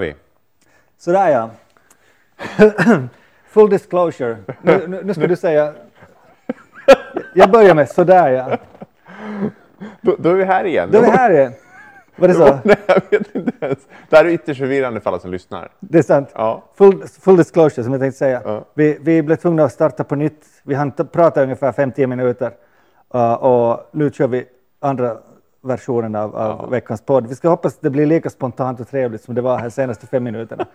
vi. Sådär ja. Full disclosure. Nu, nu, nu ska du säga... Jag börjar med sådär ja. Då, då är vi här igen. Då är vi här igen. Var det så? Nej, jag vet inte ens. Det här är ytterst förvirrande för alla som lyssnar. Det är sant. Ja. Full, full disclosure som jag tänkte säga. Ja. Vi, vi blev tvungna att starta på nytt. Vi hann prata ungefär 5-10 minuter uh, och nu kör vi andra versionen av, av Ja. veckans podd. Vi ska hoppas att det blir lika spontant och trevligt som det var här senaste fem minuterna.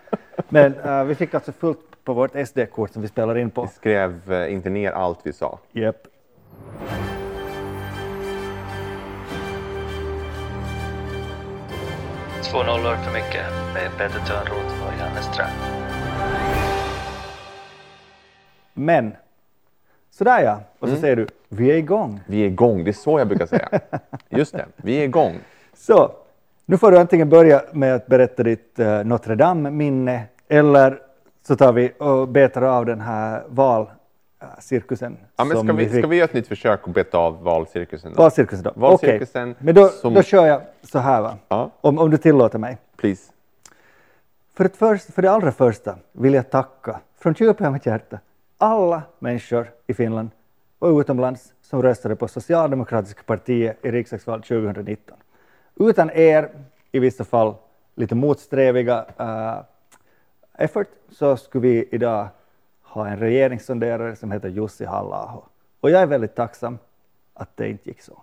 Men uh, vi fick alltså fullt på vårt SD-kort som vi spelar in på. Vi skrev eh, inte ner allt vi sa. Yep. Två nollor för mycket med Peter Törnroth och Janne Ström. Men, sådär ja. Och Mm. så säger du, vi är igång. Vi är igång, det är så jag brukar säga. Just det, vi är igång. Så, nu får du antingen börja med att berätta ditt eh, Notre Dame-minne eller så tar vi och betar av den här valcirkusen. Ja, men ska, vi, fick. ska vi göra ett nytt försök att beta av valcirkusen? Då? Valcirkusen då? Valcirkusen Okej, Men då, som- då kör jag så här va, Ja, om, om du tillåter mig. please. För, det först, för det allra första vill jag tacka från djupet av mitt hjärta alla människor i Finland och utomlands som röstade på Socialdemokratiska partiet i riksdagsvalet 2019. Utan er, i vissa fall lite motsträviga uh, effort, så skulle vi idag ha en regeringssonderare som heter Jussi halla Och jag är väldigt tacksam att det inte gick så.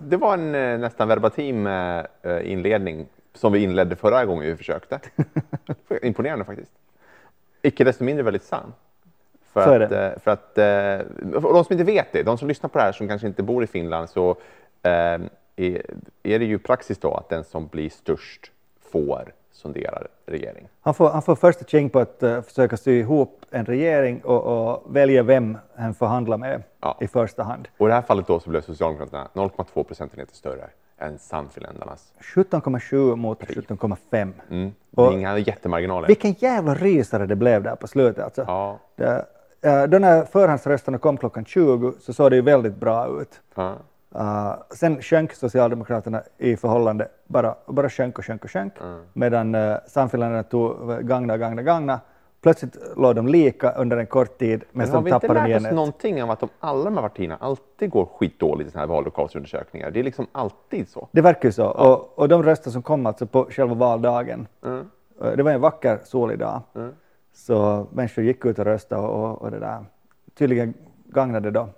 Det var en eh, nästan verbatim eh, inledning som vi inledde förra gången vi försökte. Imponerande faktiskt. Icke desto mindre väldigt sann. För Så är att, det. eh, för att, eh, och de som inte vet det, de som lyssnar på det här som kanske inte bor i Finland, så eh, är, är det ju praxis då att den som blir störst får sondera regering. Han får, han får första ching på att eh, försöka sy ihop en regering och, och välja vem han förhandlar med Ja. i första hand. Och i det här fallet då så blev Socialdemokraterna 0,2 procentenheter större än Sannfinländarnas. 17,7 mot 17,5. Mm. Och- inga jättemarginaler. Vilken jävla rysare det blev där på slutet. Alltså. Ja, Det, eh, då när förhandsrösterna kom klockan 20 så såg det ju väldigt bra ut. ja. Uh, sen sjönk Socialdemokraterna i förhållande, bara, bara sjönk och sjönk och sjönk, medan uh, Sannfinländarna tog eh, gagna, gagna, gagna. Plötsligt låg de lika under en kort tid, men Men har sen vi inte tappade de lärt igen oss ett. någonting om att de, alla de här partierna alltid går skitdåligt i sådana här vallokalsundersökningar? Det är liksom alltid så. Det verkar ju så. Och, och de röster som kom alltså på själva valdagen, Mm. eh, det var en vacker solig dag, Mm. Så människor gick ut och röstade och, och det där tydligen gagnade då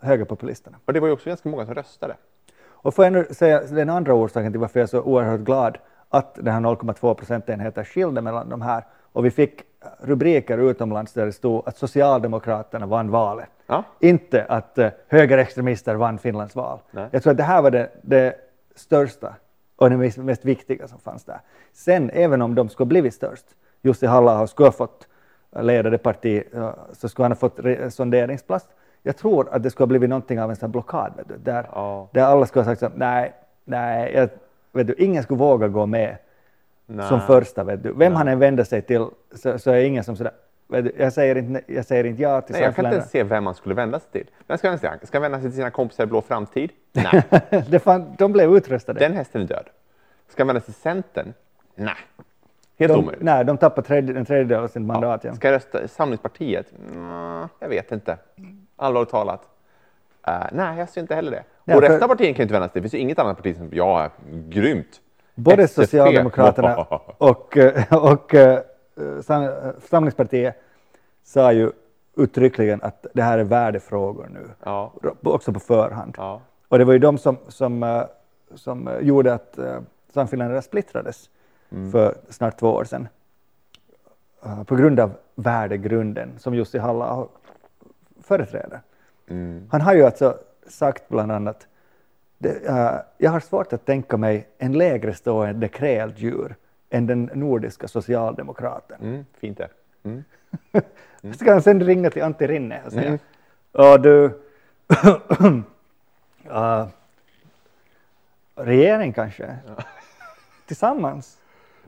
högerpopulisterna. Och det var ju också ganska många som röstade. Och får jag nu säga den andra orsaken till varför jag är så oerhört glad att den här 0,2 procentenheter skilde mellan de här och vi fick rubriker utomlands där det stod att Socialdemokraterna vann valet. Ja. Inte att uh, högerextremister vann Finlands val. Nej. Jag tror att det här var det, det största och det mest, mest viktiga som fanns där. Sen, även om de skulle blivit störst, Jussi halla skulle ha fått leda det parti, så skulle han ha fått sonderingsplats. Jag tror att det skulle ha blivit någonting av en sån blockad, vet du, där, Ja. där alla skulle ha sagt så, nej, nej, jag, vet du, ingen skulle våga gå med Nej. som första. Vet du. Vem han än vänder sig till så, så är ingen som sådär, du, jag, säger inte, jag säger inte ja till Nej, jag kan inte ens se vem man skulle vända sig till. Vem ska han säga? Ska vända sig till sina kompisar i Blå framtid? Nej, det fan, de blev utröstade. den hästen är död. Ska vända sig till Centern? Nej, helt de, omöjligt. nej, de tappade tredje, en tredjedel av sitt mandat. Ja. Ska jag rösta i Samlingspartiet? Mm, jag vet inte. Allvarligt talat. Uh, nej, jag ser inte heller det. Ja, och för- resten av partierna kan inte vända sig. Det finns ju inget annat parti som, ja, grymt. Både SFP. Socialdemokraterna och, eh, och eh, Sam, Samlingspartiet sa ju uttryckligen att det här är värdefrågor nu, Ja, också på förhand. ja. Och det var ju de som, som, som gjorde att Sannfinländarna splittrades Mm. för snart två år sedan. Eh, på grund av värdegrunden som Jussi halla företräder. Mm. Han har ju alltså sagt bland annat det, eh, jag har svårt att tänka mig en lägre stående kräldjur än den nordiska socialdemokraten. Mm, fint det. Mm. Ska han sen ringa till Antti Rinne och säga Mm. Ja du, uh, regering kanske? Tillsammans?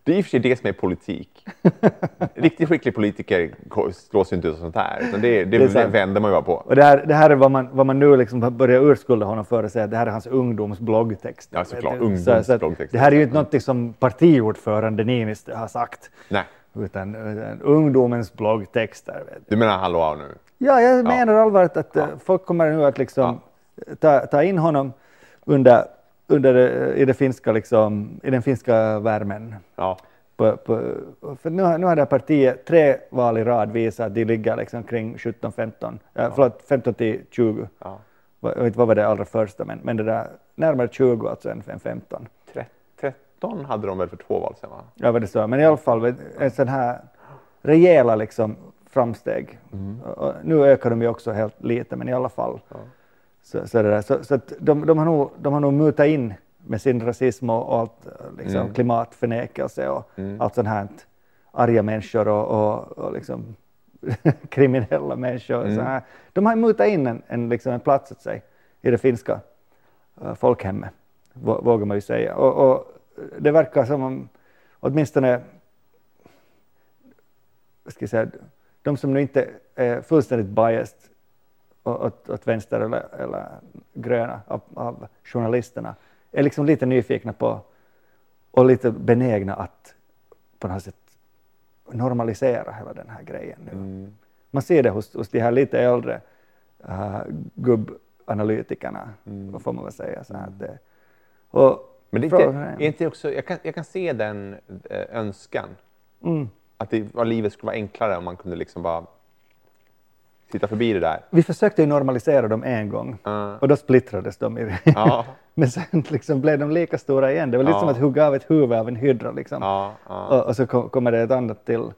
Det är i och för sig det som är politik. Riktigt skicklig politiker slås ju inte ut av sånt här. Utan det, det, Det det, vänder man ju bara på. Och det här, det här är vad man, vad man nu liksom börjar urskulda honom för att säga att det här är hans ungdomsbloggtext. Ja, såklart. Så- så Ungdomsbloggtext. Det här är ju inte något som partiordförande Niinistö har sagt, Nej, utan, utan ungdomens bloggtexter. Du. du menar hallå nu? Ja, jag menar allvarligt att eh, folk kommer nu att liksom ta, ta in honom under, under eh, i, det finska, liksom, i den finska värmen. Ja. På, på, för nu, nu har det partiet tre val i rad visat att de ligger liksom kring 17-15, äh, förlåt 15 till 20. ja. Jag vet inte vad var det allra första, men, men det där närmare 20 alltså än, än 15. Tre- 13 hade de väl för två val sen va? Ja, vad det så. Men i alla fall en sån här rejäla liksom framsteg. Och nu ökar de ju också helt lite, men i alla fall. Så, så, där. så, så de, de, har nog, de har nog mutat in med sin rasism och, allt, liksom, klimatförnekelse och allt sånt här. Arga människor och, och, och liksom, kriminella människor. och Så här. De har mutat in en, en, liksom, en plats åt sig i det finska uh, folkhemmet, vå- vågar man ju säga. Och, och det verkar som om åtminstone vad ska jag säga, de som nu inte är fullständigt biased åt, åt vänster eller, eller gröna av, av journalisterna är liksom lite nyfikna på och lite benägna att på något sätt normalisera hela den här grejen nu. Man ser det hos, hos de här lite äldre uh, gubbanalytikerna, vad får man väl säga. Så här, det, och Men det är inte, är inte också, jag, kan, jag kan se den eh, önskan. Mm. Att, det, att livet skulle vara enklare om man kunde liksom bara sitta förbi det där. Vi försökte ju normalisera dem en gång Ja. och då splittrades de. I, Ja. Men sen liksom blev de lika stora igen. Det var lite Ja. som att hugga av ett huvud av en hydra. Liksom. Och, och så kom, kommer det ett annat till.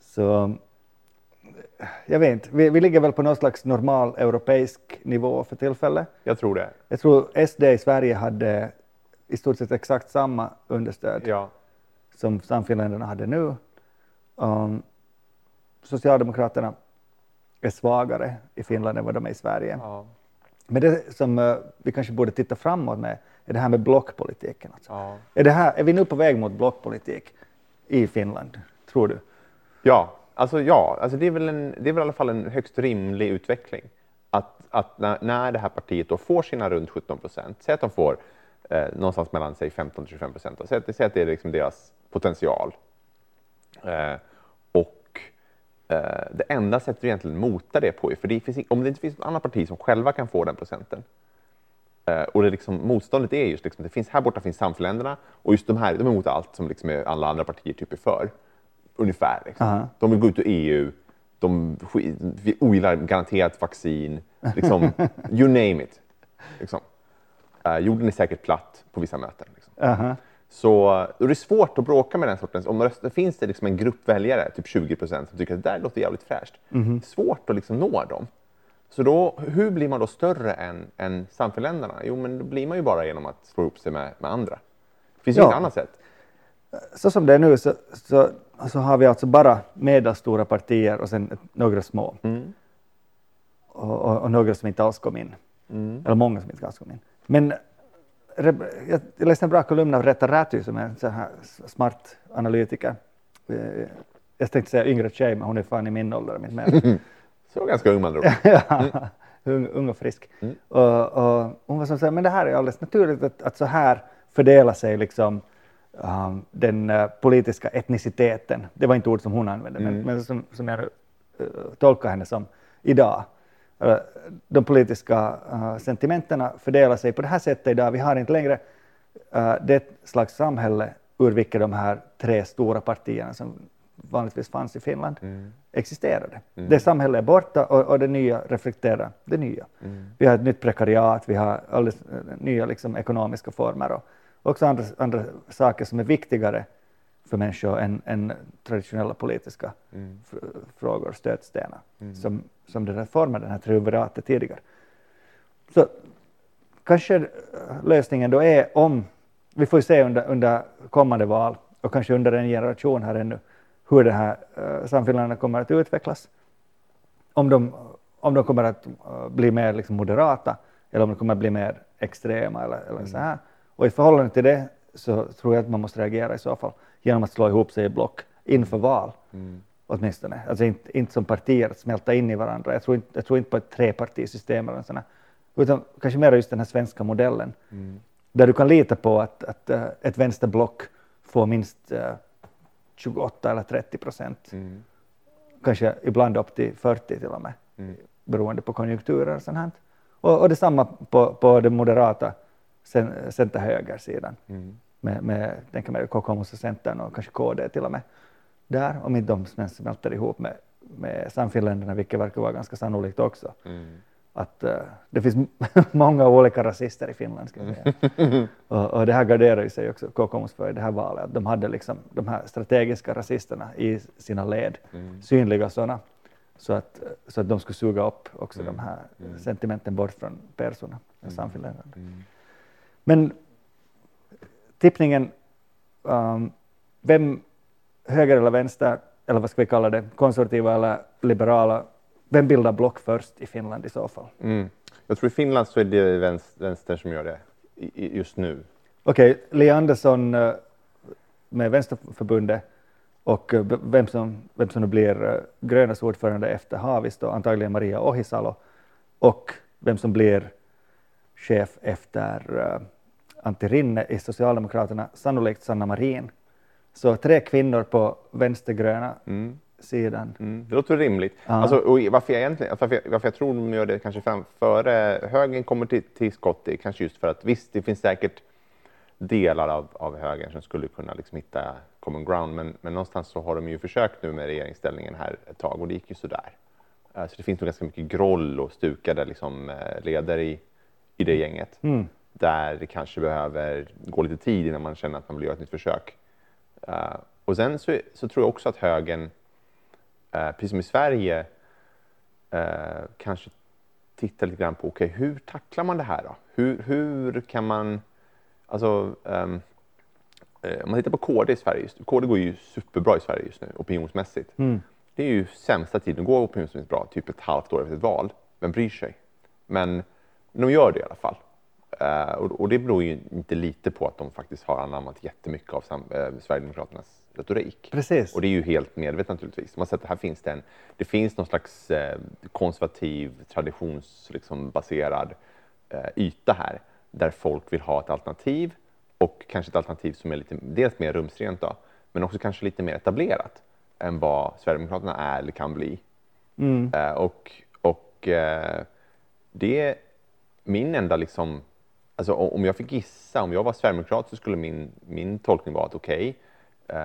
Så jag vet inte, vi, vi ligger väl på någon slags normal europeisk nivå för tillfället. Jag tror det. Jag tror SD i Sverige hade i stort sett exakt samma understöd Ja. som Samfinländarna hade nu. Um, Socialdemokraterna är svagare i Finland än vad de är i Sverige. Ja. Men det som eh, vi kanske borde titta framåt med är det här med blockpolitiken. Alltså. Ja. Är, det här, är vi nu på väg mot blockpolitik i Finland, tror du? Ja, alltså ja, alltså det är väl en, det är väl i alla fall en högst rimlig utveckling. Att, att när, när det här partiet då får sina runt 17 procent, säg att de får eh, någonstans mellan säg 15 till 25 procent, säg, att- säg att det är liksom deras potential. Eh, det enda sättet att egentligen mota det på är, för det finns, om det inte finns något annat parti som själva kan få den procenten, Eh, och det liksom, motståndet är just liksom, det finns här borta finns samförländerna och just de här, de är emot allt som liksom är alla andra partier typ är för. Ungefär. Liksom. Aha. De vill gå ut ur EU, de vi ogillar garanterat vaccin, liksom, you name it. Liksom. Eh, jorden är säkert platt på vissa möten. Liksom. Aha. Så då är det svårt att bråka med den sortens. Om rösten, finns det liksom en grupp väljare, typ 20 procent, som tycker att det där låter jävligt fräscht. Det är svårt att liksom nå dem. Så då, hur blir man då större än, än samförländarna? Jo, men då blir man ju bara genom att slå ihop sig med, med andra. Det finns ju Ja. inget annat sätt. Så som det är nu så, så, så har vi alltså bara medelstora partier och sen några små. Och, och, och några som inte alls kom in. Eller många som inte alls kom in. Men jag läste en bra kolumn av Retta Räty som är en sån här smart analytiker. Eh, Jag tänkte säga yngre tjej, men hon är fan i min ålder. Mitt med. Så ganska ung ord. ja, ung, ung och frisk. Och, och hon var som säger, men det här är alldeles naturligt att, att så här fördelar sig liksom um, den eh, politiska etniciteten. Det var inte ord som hon använde, men, men som, som jag uh, tolkar henne som idag. Eh, de politiska uh, sentimenterna fördelar sig på det här sättet idag. Vi har inte längre uh, det slags samhälle ur vilket de här tre stora partierna som vanligtvis fanns i Finland existerade. Det samhället är borta och, och det nya reflekterar det nya. Vi har ett nytt prekariat, vi har alldeles eh, nya liksom, ekonomiska former och också andra, andra saker som är viktigare för människor än, än traditionella politiska fr- frågor, stötstenar, som, som det där formar den här triumviratet tidigare. Så kanske eh, lösningen då är om, vi får ju se under, under kommande val och kanske under en generation här ännu, hur det här uh, samfälligheterna kommer att utvecklas. Om de, om de kommer att eh, bli mer liksom moderata eller om de kommer att bli mer extrema eller, eller så här. Och i förhållande till det så tror jag att man måste reagera i så fall genom att slå ihop sig i block inför val. Mm. Åtminstone. Alltså inte, inte som partier att smälta in i varandra. Jag tror inte, jag tror inte på ett trepartisystem eller sådana, utan kanske mer just den här svenska modellen. Mm. Där du kan lita på att, att uh, ett vänsterblock får minst uh, 28 eller 30 procent. Mm. Kanske ibland upp till 40 till och med, Mm. beroende på konjunkturer och sånt här. Och, och detsamma på, på den moderata cen- center-högersidan Mm. med, med tänker mig Kokoomus och Centern och kanske KD till och med där, om inte de smälter ihop med, med Sannfinländarna, vilket verkar vara ganska sannolikt också. Mm. Att eh, det finns många olika rasister i Finland, ska jag säga. och, och det här garderar ju sig också Kokoomus för i det här valet, att de hade liksom de här strategiska rasisterna i sina led, Mm. synliga sådana, så att, så att de skulle suga upp också Mm. de här Mm. sentimenten bort från Persona, Mm. Sannfinländarna. Mm. Men tippningen, um, vem höger eller vänster, eller vad ska vi kalla det, konservativa eller liberala, vem bildar block först i Finland i så fall? Mm. Jag tror i Finland så är det vänster, vänster som gör det i, just nu. Okej, Li Andersson eh, med Vänsterförbundet och eh, vem som, vem som nu blir eh, Grönas ordförande efter Haavisto, antagligen Maria Ohisalo, och vem som blir chef efter Antti Rinne i Socialdemokraterna, sannolikt Sanna Marin. Så tre kvinnor på vänstergröna Mm. sidan. Mm. Det låter rimligt. Ja. Alltså, och varför, jag egentligen, varför, jag, varför jag tror de gör det kanske fram, före högern kommer till, till skott, är kanske just för att visst, det finns säkert delar av, av högern som skulle kunna liksom hitta common ground, men, men någonstans så har de ju försökt nu med regeringsställningen här ett tag och det gick ju sådär. Så det finns nog ganska mycket groll och stukade liksom, eh, ledare i, i det gänget Mm. där det kanske behöver gå lite tid innan man känner att man vill göra ett nytt försök. Eh, och sen så, så tror jag också att högern, eh, precis som i Sverige, eh, kanske tittar lite grann på okej, hur tacklar man det här då? Hur, hur kan man, alltså eh, om man tittar på KD i Sverige, just, KD går ju superbra i Sverige just nu opinionsmässigt. Mm. Det är ju sämsta tiden att gå opinionsmässigt bra, typ ett halvt år efter ett val. Vem bryr sig? Men de gör det i alla fall. Eh, och, det beror ju inte lite på att de faktiskt har anammat jättemycket av sam, eh, Sverigedemokraternas retorik. Precis. Och det är ju helt medvetet naturligtvis. Man sett att här finns det en, det finns någon slags eh, konservativ, traditionsbaserad liksom, yta här där folk vill ha ett alternativ och kanske ett alternativ som är lite, dels mer rumsrent då, men också kanske lite mer etablerat än vad Sverigedemokraterna är eller kan bli. Mm. Och och det är min enda liksom, alltså om jag fick gissa, om jag var sverigedemokrat så skulle min, min tolkning vara att okej, eh,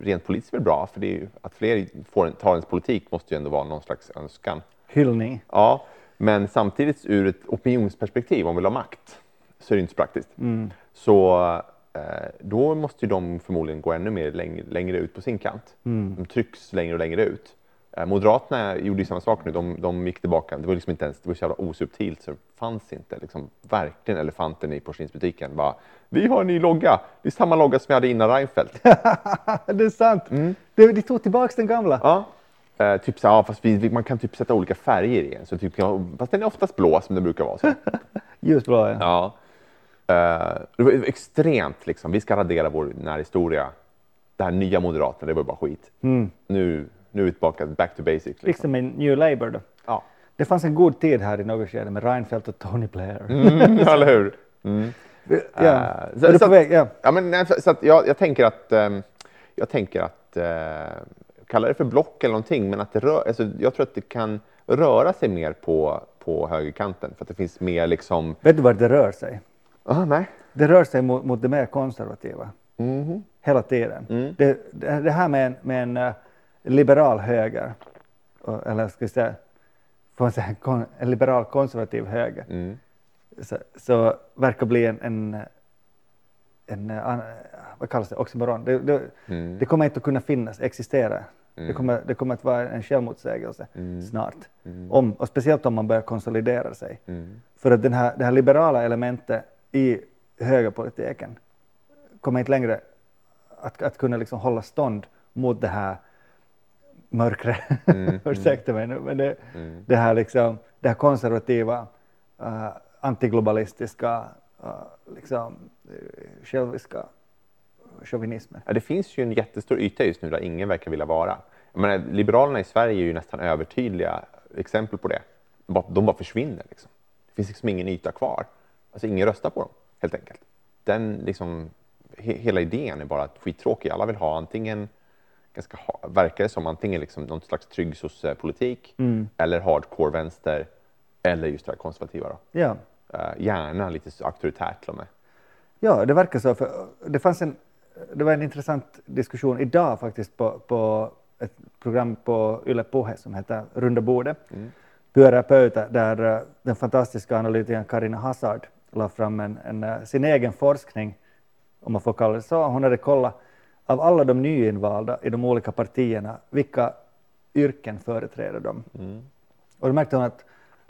rent politiskt är det bra, för det ju, att fler får en, tar ens politik måste ju ändå vara någon slags önskan. Hyllning. Ja, men samtidigt ur ett opinionsperspektiv, om vi vill ha makt, så är det inte så praktiskt. Mm. Så eh, då måste ju de förmodligen gå ännu mer längre, längre ut på sin kant. Mm. De trycks längre och längre ut. Eh, Moderaterna gjorde ju samma sak nu. De, de gick tillbaka. Det var liksom inte ens, det var så jävla osubtilt så det fanns inte liksom, verkligen elefanten i porslinsbutiken. Bara, vi har en ny logga. Det är samma logga som jag hade innan Reinfeldt. det är sant. De, de tog tillbaka den gamla. ja. Eh, typ så, ja, fast vi, man kan typ sätta olika färger i den. Så typ, fast den är oftast blå som den brukar vara. Så. Ljusblå, ja. Ja. Eh, det var extremt liksom. Vi ska radera vår närhistoria. Det här nya Moderaterna, det var bara skit. Mm. Nu, nu är vi tillbaka back to basic. Liksom. Liksom en New Labour då. Ja. Det fanns en god tid här i något skede med Reinfeldt och Tony Blair. Mm, eller hur? Mm. Ja. Eh, så- du så på att- väg? Ja. Ja, men, nej, så så att jag, jag tänker att, ehm, jag tänker att eh, kalla det för block eller någonting, men att det rör, alltså, jag tror att det kan röra sig mer på, på högerkanten för att det finns mer liksom, Vet du vart det rör sig? ah, nej. Det rör sig mot, mot det mer konservativa. Mhm. Hela tiden. Mm. Det, det, det här med en, med en eh, liberal höger, eller ska vi säga, säga en, en liberal konservativ höger, Mm. så, så verkar bli en, en, en an, vad kallas det, oxymoron. Det, det, Mm. det kommer inte att kunna finnas, existera. Det, Mm. kommer, det kommer att vara en självmotsägelse Mm. snart. Mm. Om, och speciellt om man börjar konsolidera sig. Mm. För att den här, det här liberala elementet i högerpolitiken kommer inte längre att, att kunna liksom hålla stånd mot det här mörkret. Mm, Ursäkta mig nu, men det, Mm. det, här, liksom, det här konservativa, uh, antiglobalistiska, uh, liksom, uh, själviska chauvinismen. Ja, det finns ju en jättestor yta just nu där ingen verkar vilja vara. Jag menar, Liberalerna i Sverige är ju nästan övertydliga exempel på det. De bara, de bara försvinner. Liksom. Det finns liksom ingen yta kvar. Alltså ingen röstar på dem, helt enkelt. Den, liksom, he, hela idén är bara att skittråkig. Alla vill ha antingen, ganska, verkar det som, antingen liksom någon slags trygg sossepolitik eller hardcore vänster eller just det här konservativa. Då. Ja. Eh, gärna lite auktoritärt till och med. Ja, det verkar så. För det, fanns en, det var en intressant diskussion idag faktiskt på, på ett program på Yle Puhe som heter Runda bordet. Pyörää pöytä, där eh, den fantastiska analytikern Karina Hazard la fram en, en, eh, sin egen forskning, om man får kalla det så. Hon hade kollat av alla de nyinvalda i de olika partierna, vilka yrken företräder de? Och då märkte hon att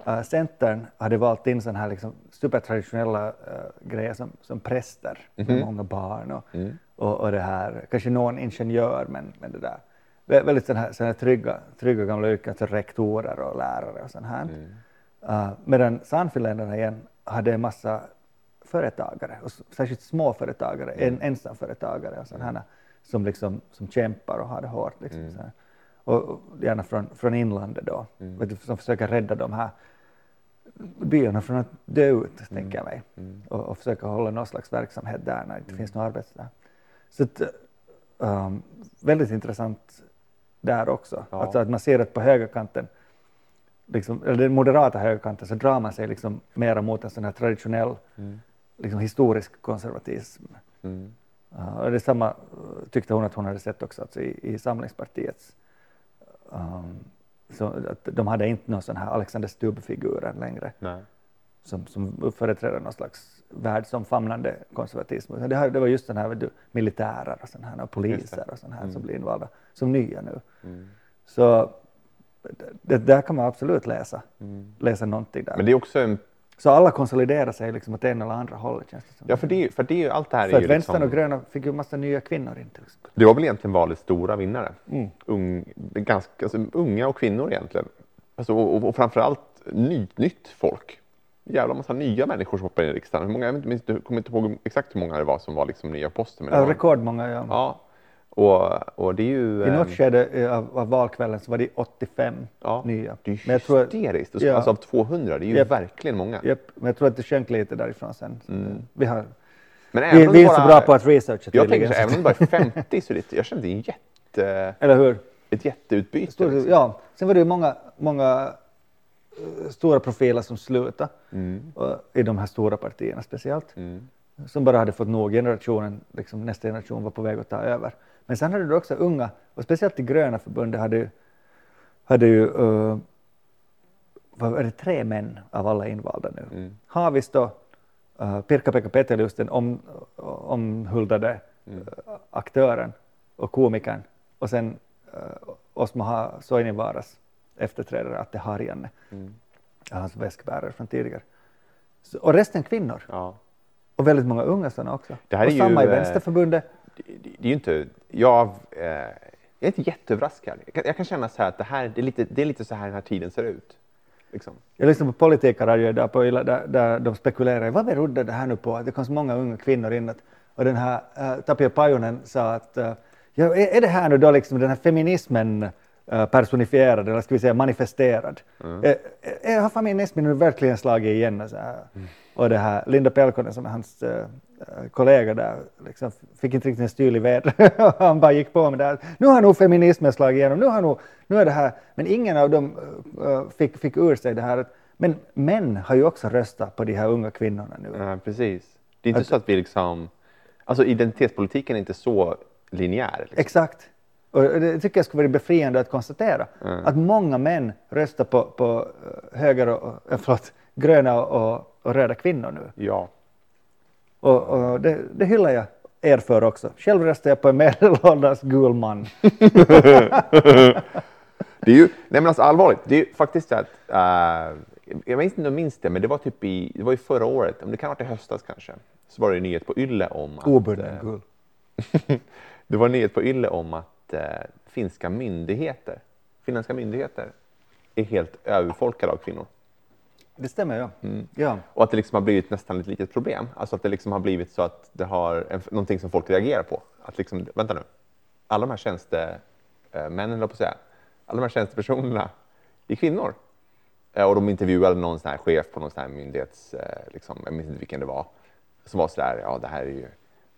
äh, Centern hade valt in sådana här liksom supertraditionella äh, grejer som, som präster med många barn och, och, och det här, kanske någon ingenjör men, men det där. Vä- Väldigt sådana här, såna här trygga, trygga gamla yrken, alltså rektorer och lärare och sånt här. Äh, medan Sannfinländarna igen hade en massa företagare, och särskilt småföretagare, en, ensamföretagare och sånt här, som, liksom, som kämpar och har det hårt. Liksom, så här. Och och gärna från, från inlandet då, vet du, som försöker rädda de här byarna från att dö ut, tänker jag mig. Och, och försöka hålla någon slags verksamhet där när det inte finns något arbete där. Så att, um, väldigt intressant där också. Ja. Alltså att man ser att på högerkanten, liksom, eller den moderata högerkanten, så drar man sig liksom mera mot en sån här traditionell liksom historisk konservatism. Mm. Uh, och det samma uh, tyckte hon att hon hade sett också alltså i, i Samlingspartiets. Um, så att de hade inte någon sån här Alexander Stubb-figurer längre Nej. som, som företräder någon slags världsomfamnande konservatism. Det, här, det var just den här du, militärer och, sån här, och poliser och sån här som blir invalda som nya nu. Mm. Så det, där kan man absolut läsa, läsa någonting där. Men det är också en... Så alla konsoliderar sig liksom åt ena eller andra hållet känns det som. Ja, för det, för det allt det här För är ju vänstern liksom... och gröna fick ju massa nya kvinnor in till exempel. Det var väl egentligen valets stora vinnare. Mm. Ung, ganska, alltså, unga och kvinnor egentligen. Alltså, och, och, framförallt ny, nytt folk. Jävla massa nya människor som hoppar in i riksdagen. Hur många, jag minns inte- kommer inte ihåg exakt hur många det var som var liksom nya poster. Men Ja, var, rekordmånga, ja. ja. Och, och det är ju... I något ehm, skede eh, av, av valkvällen så var det 85 ja, nya. Det är ju Men jag tror, hysteriskt. Så- ja. Alltså av 200, det är ju Japp. verkligen många. Japp, men jag tror att det sjönk lite därifrån sen. Mm. Vi, har, Men även vi, vi är så bra på att researcha Jag tänker så, även om det bara är 50 så det, jag att det är en jätte, Eller hur? ett jätteutbyte. Stor, liksom. ja. Sen var det ju många, många eh, stora profiler som slutade Mm. i de här stora partierna speciellt. Mm. Som bara hade fått nog. Generationen, liksom, nästa generation var på väg att ta över. Men sen hade du också unga, och speciellt i gröna förbundet hade, hade ju uh, vad är det, tre män av alla invalda nu. Mm. Haavisto, uh, Pirkka-Pekka Petelius, den om, omhuldade Mm. eh, aktören och komikern och sen uh, Osmo Soininvaaras efterträdare Atte Harjanne, Mm. hans väskbärare från tidigare. Så, och resten kvinnor. Ja. Och väldigt många unga sådana också. Det här och är ju, samma i eh, Vänsterförbundet. Det, är ju inte, jag, eh, jag är inte jätteöverraskad. Jag kan, jag kan känna så här att det, här, det, är lite, det är lite så här den här tiden ser ut. Liksom. Jag lyssnade på på Yle där, där de spekulerar i vad berodde det här nu på att det kom så många unga kvinnor in. Att, och den här uh, Tapio Pajunen sa att uh, ja, är, det här nu då liksom den här feminismen uh, personifierad eller ska vi säga manifesterad? Mm. Eh, eh, har feminismen nu verkligen slagit igen? Så här? Och det här Linda Pelkonen som är hans kollega där liksom, fick inte riktigt en styr i vädret. Han bara gick på med det här. Nu har nog feminismen slagit igenom. Nu, har nog, nu är det här. Men ingen av dem uh, fick, fick ur sig det här. Men män har ju också röstat på de här unga kvinnorna nu. Ja, precis. Det är inte Att- så att vi liksom, alltså identitetspolitiken är inte så linjär. Liksom. Exakt. Och det tycker jag skulle vara befriande att konstatera. Mm. Att många män röstar på, på eh, höger och, eh, förlåt, gröna och, och röda kvinnor nu. Ja. Och, och det, det hyllar jag er för också. Själv röstar jag på en medelålders gul man. Det är ju, nej men alltså allvarligt, det är ju faktiskt så att, eh, jag minns inte om minns det, men det var typ i, det var ju förra året, om det kan ha varit i höstas kanske, så var det en nyhet på Yle om att, Obunden eh, gul. det var en nyhet på Yle om att eh, finska myndigheter, finländska myndigheter är helt överfolkade av kvinnor. Det stämmer, ja. Mm. ja. Och att det liksom har blivit nästan ett litet problem. Alltså att det liksom har blivit så att det har en, någonting som folk reagerar på. Att liksom, vänta nu, alla de här tjänstemännen, jag på att säga, alla de här tjänstepersonerna är kvinnor. Eh, Och de intervjuade någon sån här chef på någon sån här myndighets, eh, liksom, jag minns inte vilken det var, som var så där, ja det här är ju,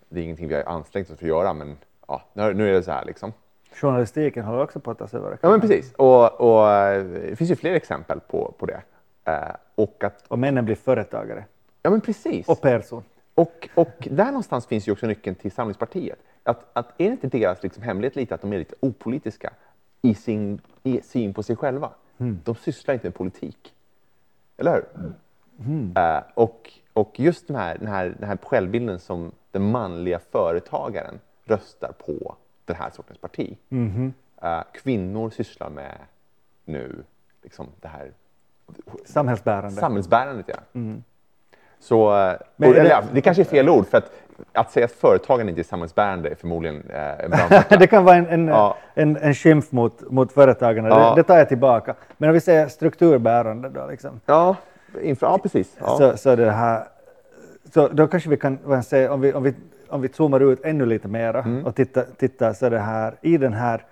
det är ingenting vi har ansträngt oss för att göra, men ja, nu är det så här liksom. Journalistiken håller också på att sig över. Ja men precis, och, och eh, det finns ju fler exempel på, på det. Eh, och att, Och männen blir företagare. ja men precis. Och person. Och, och där någonstans finns ju också nyckeln till Samlingspartiet. Att, att är det inte deras liksom hemlighet lite att de är lite opolitiska i sin i syn på sig själva? De sysslar inte med politik. Eller hur? Eh, och, och just den här, den, här, den här självbilden som den manliga företagaren röstar på den här sortens parti. Eh, kvinnor sysslar med nu liksom det här Samhällsbärande. Samhällsbärandet, ja. Så, eh, Men eller, det- det kanske är fel ord, för att, att säga att företagen inte är samhällsbärande är förmodligen eh, en det kan vara en, en, Ja. en, en skymf mot, mot företagarna. Ja. Det, det tar jag tillbaka. Men om vi säger strukturbärande då, liksom, ja, inför, ja, precis. Ja. så, så det här, så då kanske vi kan säger, om vi, om vi, om vi zoomar ut ännu lite mera Mm. och tittar, tittar så det här, i den här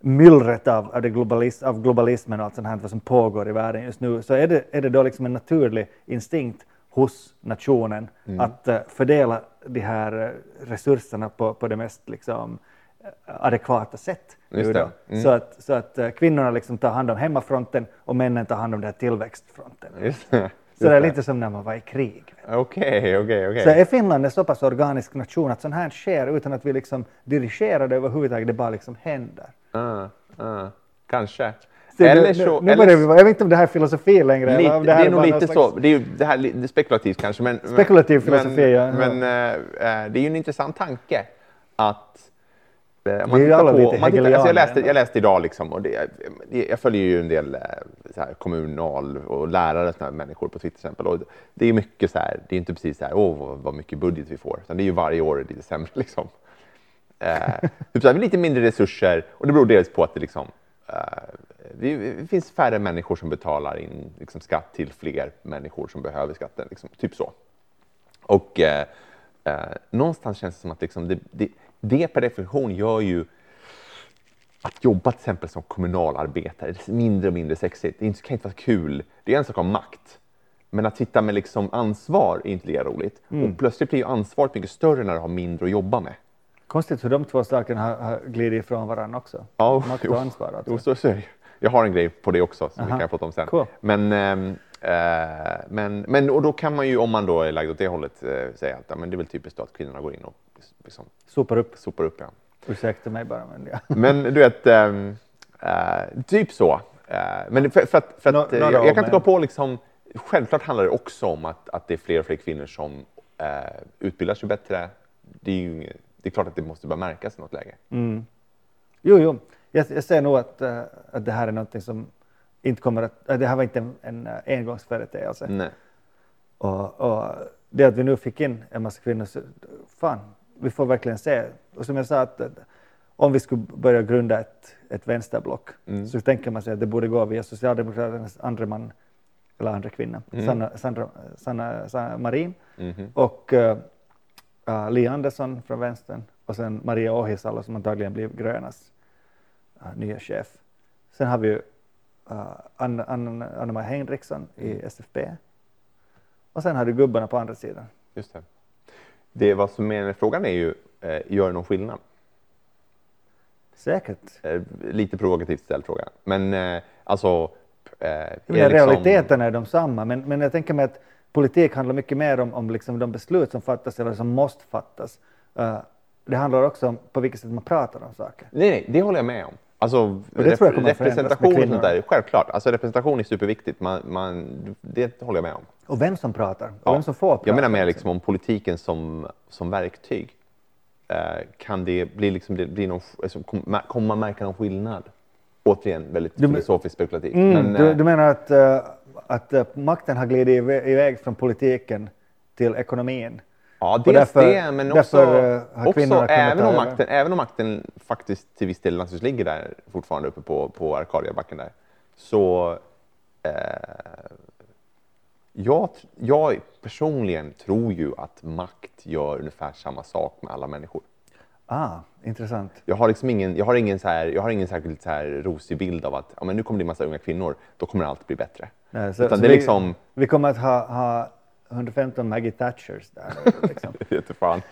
myllret av, av, globalis, av globalismen och allt sånt här vad som pågår i världen just nu, så är det, är det då liksom en naturlig instinkt hos nationen Mm. att eh, fördela de här eh, resurserna på, på det mest liksom, eh, adekvata sätt. Mm. Så att, så att kvinnorna liksom tar hand om hemmafronten och männen tar hand om den här tillväxtfronten. Just det. Så det är lite som när man var i krig. Okej, okej, okej. Så är Finland en så pass organisk nation att sånt här sker utan att vi liksom dirigerar det överhuvudtaget, det bara liksom händer. Ah, ah, kanske. Så eller nu, så... nu, eller vi, jag vet inte om det här är filosofi längre. Lite, eller det, här är nog lite slags- så. Det är ju det här det är spekulativt kanske. Men, Spekulativ men, filosofi, ja. Men eh, det är ju en intressant tanke att eh, om Vi är ju alla lite om man tittar, alltså jag, läste, jag läste idag, liksom, och det, det, jag följer ju en del så här, kommunal och lärare såna människor på Twitter till exempel. Och det är mycket så här, det är inte precis så här, åh vad, vad mycket budget vi får, utan det är ju varje år lite sämre. Liksom. Eh, typ så här, lite mindre resurser och det beror dels på att det liksom, eh, det, det finns färre människor som betalar in liksom, skatt till fler människor som behöver skatten. Liksom, typ så. Och eh, eh, någonstans känns det som att liksom, det, det, det per definition gör ju att jobba till exempel som kommunalarbetare, det är mindre och mindre sexigt. Det kan inte vara kul. Det är en sak att ha makt. Men att sitta med liksom ansvar är inte lika roligt. Och plötsligt blir ju ansvaret mycket större när du har mindre att jobba med. Konstigt hur de två sakerna har, har glidit ifrån varandra också. Ja, Makt och ansvar. Alltså. Jo, så, så är det. Jag har en grej på det också som vi Aha. kan prata om sen. Cool. Men, eh, men, men och då kan man ju, om man då är lagd åt det hållet, eh, säga att ja, men det är väl typiskt att kvinnorna går in och liksom, Sopar upp. sopar upp. Ja. Ursäkta mig bara. Men ja. Men du vet, eh, typ så. Men för, för att, för att, några jag, jag kan inte gå på liksom, självklart handlar det också om att, att det är fler och fler kvinnor som utbildar sig bättre. Det är, ju, inget- det är klart att det måste börja märkas i något läge. Jo, jo. Jag, jag ser nog att, eh, att det här är någonting som inte kommer att... att det här var inte en, en eh, engångsföreteelse. Nej. Och, och det att vi nu fick in en massa kvinnor, så, fan, vi får verkligen se. Och som jag sa, att, att om vi skulle börja grunda ett, ett vänsterblock så tänker man sig att det borde gå via Socialdemokraternas andra man, eller andra kvinna, Sanna, Sandra, Sanna, Sanna Marin och uh, Li Andersson från vänstern och sen Maria Ohisalo som antagligen blir Grönas uh, nya chef. Sen har vi ju uh, Anna, Anna, Anna-Maja Henriksson i SFP. Och sen har du gubbarna på andra sidan. Just det. det vad som är frågan är ju, eh, gör det någon skillnad? Säkert. Eh, lite provokativt ställd fråga. Men eh, alltså... Eh, liksom- Realiteterna är de samma, men, men jag tänker mig att politik handlar mycket mer om, om liksom de beslut som fattas eller som måste fattas. Uh, det handlar också om på vilket sätt man pratar om saker. Nej, nej, det håller jag med om. Alltså, med representation och där, självklart. Alltså, representation är superviktigt. Man, man, det håller jag med om. Och vem som pratar, och Ja. vem som får prata. Jag menar mer liksom om politiken som, som verktyg. Eh, kan det bli, liksom, det bli någon, alltså, kom- kommer man märka någon skillnad? Återigen, väldigt Du filosofiskt spekulativt. Mm, Men, du, eh, du menar att, eh, att eh, makten har glidit iväg, från politiken till ekonomin? Ja, dels därför- det, men också, också även, om makten, även om makten faktiskt till viss del naturligtvis ligger där fortfarande uppe på, på Arkadiabacken där, så eh, jag, jag personligen tror ju att makt gör ungefär samma sak med alla människor. Ah, intressant. Jag har, liksom ingen, jag har ingen, så här, jag har ingen särskilt så här rosig bild av att ja, men nu kommer det bli massa unga kvinnor, då kommer allt bli bättre. Nej, så, Utan så det är vi, liksom- vi kommer att ha, ha 115 Maggie Thatchers där. Liksom. Jättefan.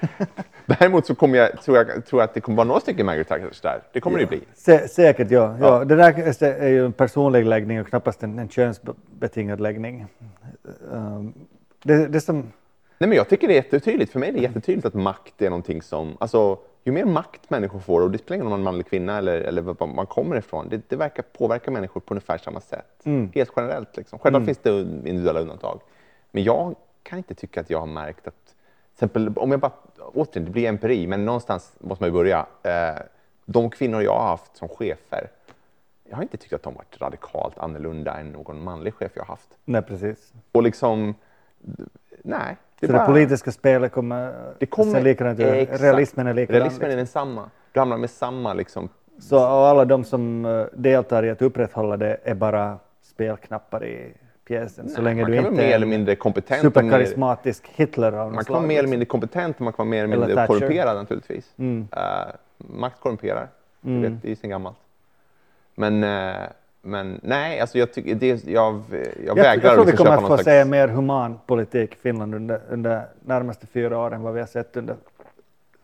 Däremot så kommer jag, tror jag tror att det kommer vara några stycken Margaret Thatchers där. Det kommer det ju bli. Sä, säkert, ja. ja. Ja. Det där är ju en personlig läggning och knappast en, en könsbetingad läggning. Um, det, det som... Nej, men jag tycker det är jättetydligt. För mig är det jättetydligt att makt är någonting som... Alltså, ju mer makt människor får, och det spelar ingen roll om man är man eller kvinna eller, eller var man kommer ifrån, det, det verkar påverka människor på ungefär samma sätt. Helt generellt. Liksom. Självklart finns det individuella undantag. Men jag kan inte tycka att jag har märkt att... Exempel, om jag bara... Återigen, det blir empiri, men någonstans måste man ju börja. Eh, de kvinnor jag har haft som chefer, jag har inte tyckt att de varit radikalt annorlunda än någon manlig chef jag har haft. Nej, precis. Och liksom... Nej. Så bara- det politiska spelet kommer, det kommer likadant ut. Realismen är likadan. Realismen är liksom. densamma. Du hamnar med samma liksom... Så alla de som eh, deltar i att upprätthålla det är bara spelknappar i pjäsen. så Nej, länge man du inte mer eller mindre kompetent. superkarismatisk Hitler av något Man kan vara mer eller liksom. mindre kompetent och man kan vara mer eller Eller mindre Thatcher. korrumperad naturligtvis. Mm. Eh, makt korrumperar. Mm. Du vet, det är ju sen gammalt. Men, eh, men nej, alltså jag, tycker, det, jag, jag Jag, vägrar jag tror vi liksom kommer att få någon se slags... mer human politik i Finland under, under närmaste fyra åren vad vi har sett under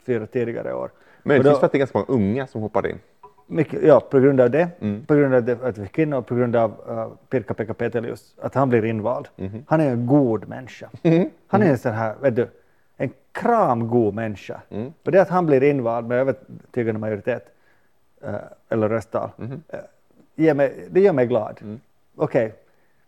fyra tidigare år. Möjligtvis Och då- för att det är ganska många unga som hoppar in. Mycket, ja, på grund av det, Mm. på grund av det, att vi är kvinnor och på grund av uh, Pirkka-Pekka Petelius, att han blir invald. Mhm. Han är en god människa. Han är en sån här, vet du, en kramgod människa. Mm. Och det att han blir invald med övertygande majoritet, eh, eller rösttal, Mhm. Ger mig, det gör mig glad. Mm. Okej,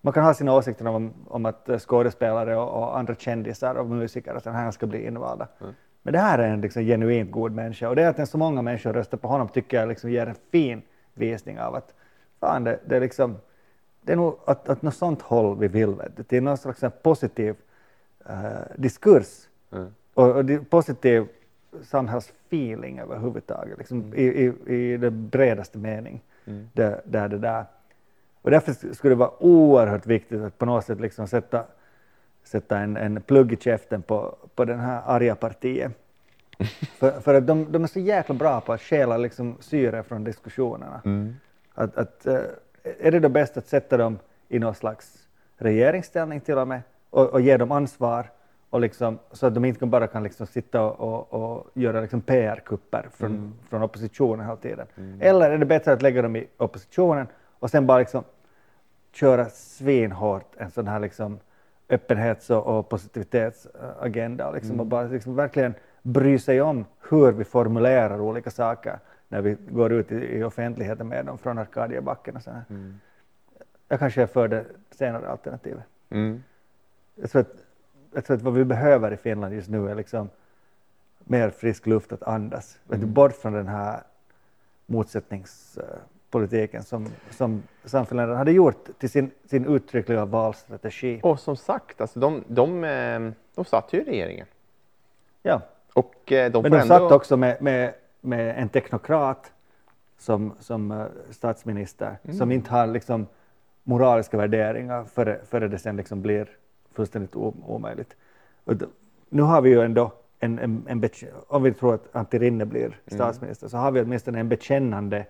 man kan ha sina åsikter om, om att skådespelare och, och andra kändisar och musiker och sådana här ska bli invalda. Mm. Men det här är en liksom genuint god människa och det att så många människor röstar på honom tycker jag liksom ger en fin visning av att fan, det, det är liksom det är nog att, att något sånt håll vi vill, du, till någon slags positiv eh, diskurs Mm. och, och positiv samhällsfeeling överhuvudtaget, liksom, i, i, i den bredaste mening. Mm. Där, där det där. Och därför skulle det vara oerhört viktigt att på något sätt liksom sätta, sätta en, en plugg i käften på, på den här arga partiet. för, för att de, de är så jäkla bra på att stjäla liksom syre från diskussionerna. Mm. Att, att, eh, är det då bäst att sätta dem i någon slags regeringsställning till och med och, och ge dem ansvar och liksom, så att de inte bara kan liksom sitta och, och, och göra liksom PR-kupper från, från oppositionen hela tiden. Eller är det bättre att lägga dem i oppositionen och sen bara liksom köra svinhårt en sån här liksom öppenhets och, och positivitetsagenda och, liksom, och bara liksom verkligen bry sig om hur vi formulerar olika saker när vi går ut i, i offentligheten med dem från Arkadiebacken och så här. Jag kanske är för det senare alternativet. Mm. Jag tror, att, jag tror att vad vi behöver i Finland just nu är liksom mer frisk luft att andas. Du, bort från den här motsättningspolitiken som, som samfinländarna hade gjort till sin, sin uttryckliga valstrategi. Och som sagt, alltså de, de, eh, de satt ju i regeringen. Ja. Och eh, de Men de ändå... satt också med, med, med en teknokrat som, som eh, statsminister som inte har liksom moraliska värderingar före, före det sen liksom blir fullständigt omöjligt. Nu har vi ju ändå en, en, en om vi tror att Antti Rinne blir statsminister så har vi åtminstone en bekännande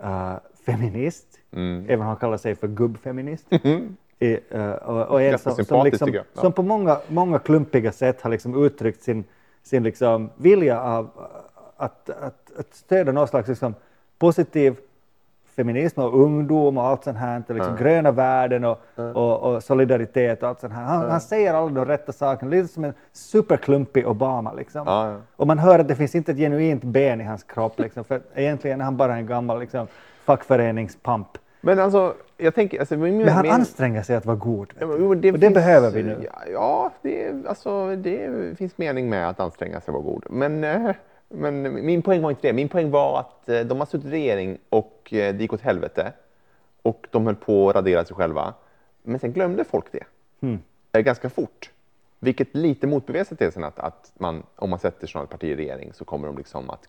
eh, feminist, Mm. även om han kallar sig för gubbfeminist. I, eh, och, och en som, som, liksom. Ja. som på många, många klumpiga sätt har liksom uttryckt sin, sin liksom vilja av att, att, att stödja någon slags liksom positiv feminism och ungdom och allt sånt här, liksom gröna värden och, och, och solidaritet och allt sånt här. Han, han säger alla de rätta sakerna, lite som en superklumpig Obama liksom. Ja, ja. Och man hör att det finns inte ett genuint ben i hans kropp liksom, för egentligen är han bara en gammal liksom, fackföreningspamp. Men alltså, jag tänker... Alltså, min, Men han min, anstränger sig att vara god. Ja, men, jo, och det finns- behöver vi nu. Ja, ja det, alltså, det finns mening med att anstränga sig och vara god. Men, eh, men min poäng var inte det. Min poäng var att eh, de har suttit i regering och eh, det gick åt helvete. Och de höll på att radera sig själva. Men sen glömde folk det eh, ganska fort. Vilket lite motbevisar tesen att, att man, om man sätter sådana partier i regering så kommer de liksom att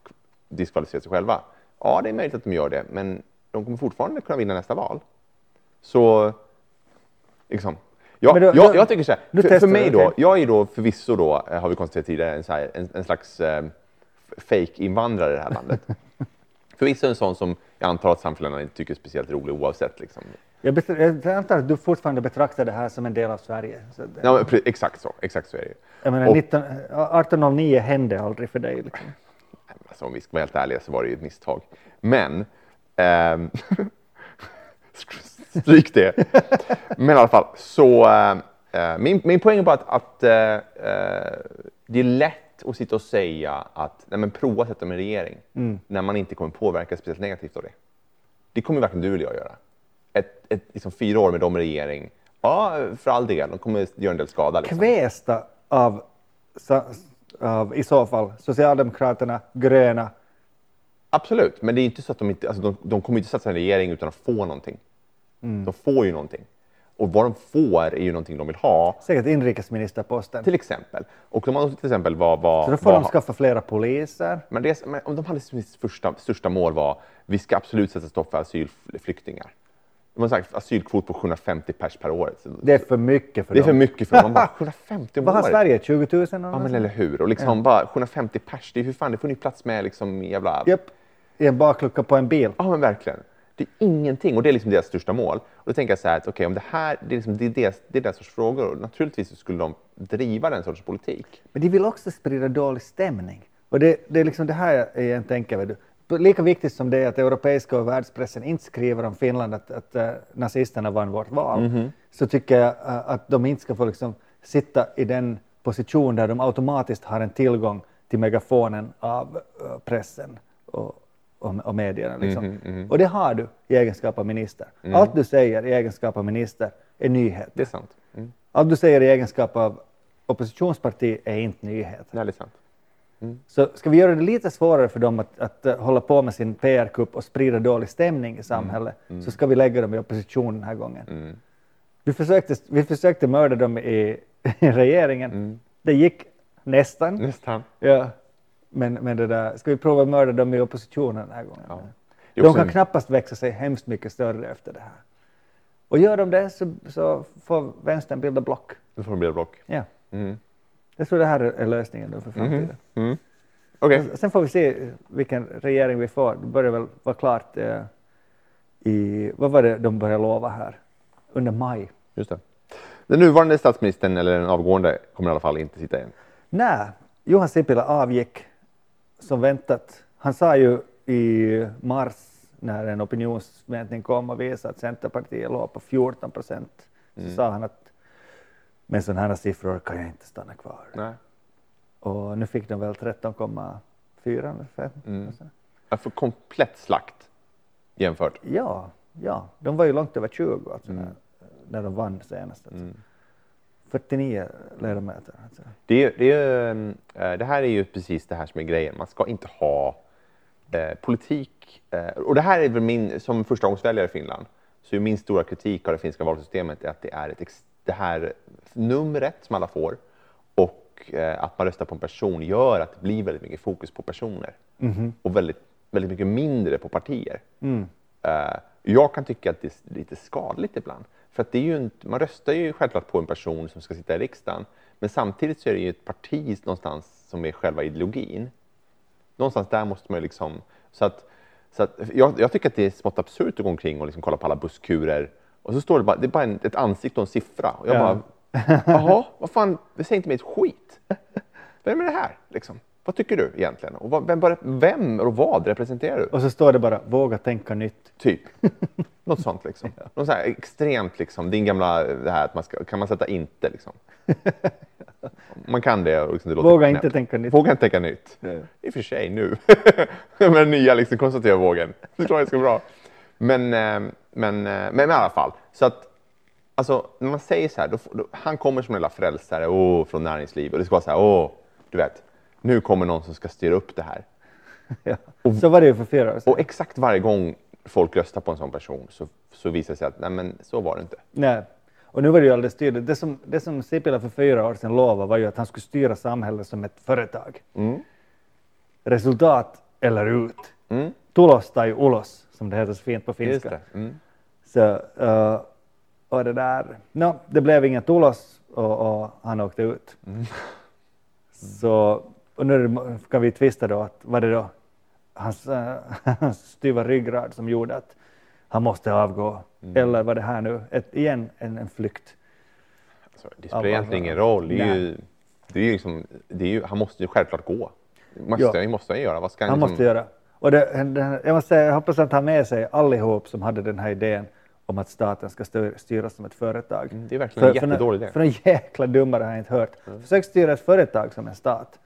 diskvalificera sig själva. Ja, det är möjligt att de gör det, men de kommer fortfarande kunna vinna nästa val. Så liksom, Ja, Men då- jag, jag tycker så här, för, för mig då, jag är då förvisso då, har vi konstaterat tidigare, en, här, en, en slags eh, fake-invandrare i det här landet. förvisso en sån som jag antar att samfällarna inte tycker är speciellt rolig oavsett. Liksom. Jag, jag antar att du fortfarande betraktar det här som en del av Sverige. Så det, Ja, exakt så, exakt så är det ju. jag menar, och- 19, 1809 hände aldrig för dig. Liksom. Alltså, om vi ska vara helt ärliga så var det ju ett misstag. Men... ehm, stryk det. Men i alla fall, så... eh, min, min poäng är bara att, att eh, det är lätt att sitta och säga att nej, men prova att sätta med regering när man inte kommer påverka speciellt negativt av det. Det kommer varken du eller jag göra. Ett, ett, liksom fyra år med dem i regering, ja, för all del, de kommer göra en del skada. Liksom. Kvästa av, av i så fall Socialdemokraterna, gröna. Absolut, men det är inte så att de inte, alltså de, de kommer inte satsa en regering utan att få någonting. Mm. De får ju någonting. Och vad de får är ju någonting de vill ha, Säkert inrikesministerposten. till exempel. Och de har till exempel vad... vad Så då får vad, de skaffa flera poliser. men, det, men om de hade sitt första, största mål var vi ska absolut sätta stopp för asylflyktingar. De har sagt asylkvot på 750 pers per år. Det är för mycket för det är för dem. mycket för dem. Bara, 750 om Vad har? Sverige? 20 000? eller Ja, men eller hur. Och liksom bara 750 pers, det är hur fan, det får ni plats med liksom jävla... Japp. I en baklucka på en bil. Ja, men verkligen. Det är ingenting och det är liksom deras största mål. Och då tänker jag så här att okej, om det här, det är, liksom, det är, deras, det är deras sorts frågor och naturligtvis skulle de driva den sorts politik. Men de vill också sprida dålig stämning. Och det, det är liksom det här jag igen tänker. Lika viktigt som det är att europeiska och världspressen inte skriver om Finland att, att uh, nazisterna vann vårt val, Mhm. så tycker jag uh, att de inte ska få liksom sitta i den position där de automatiskt har en tillgång till megafonen av uh, pressen och, och, och medierna. Liksom. Mhm, Och det har du i egenskap av minister. Mm. Allt du säger i egenskap av minister är nyhet. Det är sant. Mm. Allt du säger i egenskap av oppositionsparti är inte nyhet. Det är sant. Så ska vi göra det lite svårare för dem att, att eh, hålla på med sin PR-kupp och sprida dålig stämning i samhället så ska vi lägga dem i opposition den här gången. Mm. Vi, försökte, vi försökte mörda dem i, i regeringen. Det gick nästan. Nästan. Ja. Men, men det där, ska vi prova att mörda dem i oppositionen den här gången? Ja. De kan en- knappast växa sig hemskt mycket större efter det här. Och gör de det så, så får vänstern bilda block. Nu får det bli block. Ja. Mm. Jag tror det här är lösningen då för framtiden. Mm. Okej. Sen får vi se vilken regering vi får. Det börjar väl vara klart eh, i, vad var det de började lova här? Under maj. Just det. Den nuvarande statsministern, eller den avgående, kommer i alla fall inte sitta igen. Nej, Johan Sipilä avgick som väntat. Han sa ju i mars när en opinionsmätning kom och visade att Centerpartiet låg på 14 procent, så sa han att med sådana här siffror kan jag inte stanna kvar. Nej. Och nu fick de väl 13,4 eller 5. Mm. Får komplett slakt jämfört. Ja, ja, de var ju långt över 20 alltså, när, när de vann senast. Alltså. 49 ledamöter. Det, är, det, är, eh, det här är ju precis det här som är grejen. Man ska inte ha eh, politik. Eh, och det här är väl min, som förstagångsväljare i Finland, så är min stora kritik av det finska valsystemet är att det är ett, det här numret som alla får och eh, att man röstar på en person gör att det blir väldigt mycket fokus på personer och väldigt, väldigt mycket mindre på partier. Eh, jag kan tycka att det är lite skadligt ibland. För att det är ju inte, man röstar ju självklart på en person som ska sitta i riksdagen. Men samtidigt så är det ju ett parti någonstans som är själva ideologin. Någonstans där måste man ju liksom... Så att, så att, jag, jag tycker att det är smått absurt att gå omkring och liksom kolla på alla busskurer. Och så står det bara, det är bara en, ett ansikte och en siffra. Och jag Ja. bara, jaha, vad fan, det säger inte mig ett skit. Vem är det här? Liksom? Vad tycker du egentligen? Och vad, vem, bara- vem och vad representerar du? Och så står det bara våga tänka nytt. Typ. Något sånt liksom. Något så här extremt liksom. Din gamla, det här att man ska, kan man sätta inte liksom. Man kan det och liksom, det låter Våga knäppt. inte tänka nytt. Våga inte tänka nytt. I och för sig nu. Med den nya liksom, konstruktiva vågen. Det tror jag är ganska bra. Men, eh, men, eh, men i alla fall. Så att, alltså, när man säger så här, då, då, han kommer som en lilla frälsare åh, från näringsliv och det ska vara så här, åh, du vet, nu kommer någon som ska styra upp det här. Ja. Så var det för fyra år sedan. Och exakt varje gång folk röstar på en sån person så, så visar det sig att nej, men så var det inte. Nej. Och nu var det ju alldeles tydligt. Det som, det som Sipilä för fyra år sedan lovade var ju att han skulle styra samhället som ett företag. Resultat eller ut. Tulos tai ulos, som det heter så fint på finska. Mm. Så, eh, och det där, no, det blev ingen Tulos och, och han åkte ut. Så, och nu kan vi tvista då, att var det då hans, äh, hans styva ryggrad som gjorde att han måste avgå? Eller var det här nu ett, igen en, en flykt? Alltså, det spelar egentligen ingen roll. Det är ju, det är ju liksom, det är ju, han måste ju självklart gå. Måste, Ja. måste han göra. Vad ska han, Han liksom, måste göra. Och det, jag, måste säga, jag hoppas att han har med sig allihop som hade den här idén om att staten ska styr, styras som ett företag. Mm, det är verkligen en jättedålig idé. För en jäkla dummare har jag inte hört. Försök styra ett företag som en stat.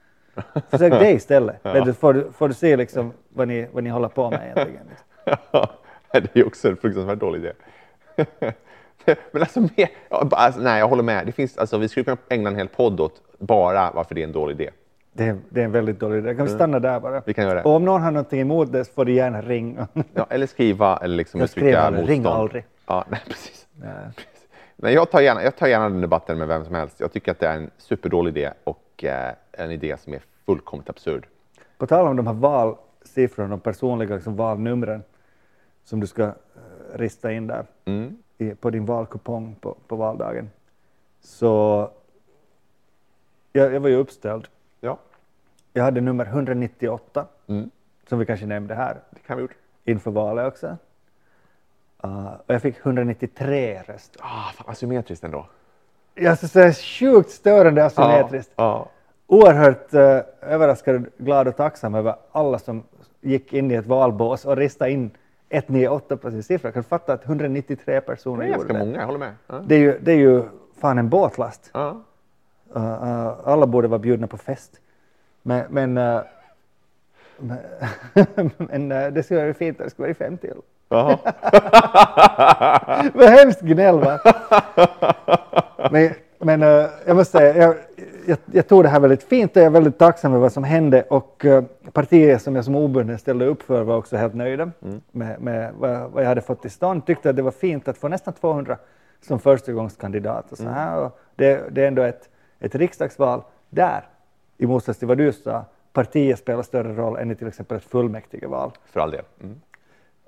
Försök det istället. Vet du, får, du, får du se liksom vad, ni, vad ni håller på med egentligen. det är också en fruktansvärt dålig idé. Men alltså, ja, bara- alltså, nej, jag håller med. Det finns, alltså, vi skulle kunna ägna en hel podd åt bara varför det är en dålig idé. Det är, det är en väldigt dålig idé. Kan vi stanna där bara? Mm. Vi kan göra det. Och om någon har någonting emot det så får du gärna ringa. Ja, eller skriva eller liksom Jag uttrycka aldrig, motstånd. ring aldrig. Ja, nej, precis. Nej. Men jag tar, gärna, jag tar gärna den debatten med vem som helst. Jag tycker att det är en superdålig idé och eh, en idé som är fullkomligt absurd. På tal om de här valsiffrorna, de personliga liksom valnumren som du ska eh, rista in där Mm. i, på din valkupong på, på valdagen. Så jag, jag var ju uppställd. Ja, Jag hade nummer 198 mm. som vi kanske nämnde här det kan vi gjort. inför valet också. Uh, och jag fick 193 röster. Ah, fan, asymmetriskt ändå. Jag ska säga sjukt störande asymmetriskt. Ja, oerhört uh, överraskad, glad och tacksam över alla som gick in i ett valbås och ristade in 198 på sin siffra. Jag kan fatta att 193 ja. personer Det är ganska gjorde det. många, jag håller med. Ja. Det är, ju, det är ju fan en båtlast. Ja. Uh, uh, alla borde vara bjudna på fest. Men, men, uh, men, det skulle vara fint om det skulle vara fem till. Jaha. Vad hemskt gnäll va? Men, men eh, jag måste säga, jag, jag, jag tog det här väldigt fint och jag är väldigt tacksam över vad som hände och uh, partiet som jag som obunden ställde upp för var också helt nöjda med, med vad, vad jag hade fått till stånd. Tyckte att det var fint att få nästan 200 som förstagångskandidat och så här. Och det, det är ändå ett, ett riksdagsval där, i motsats till vad du sa, partiet spelar större roll än i till exempel ett fullmäktigeval. För all del. Mm.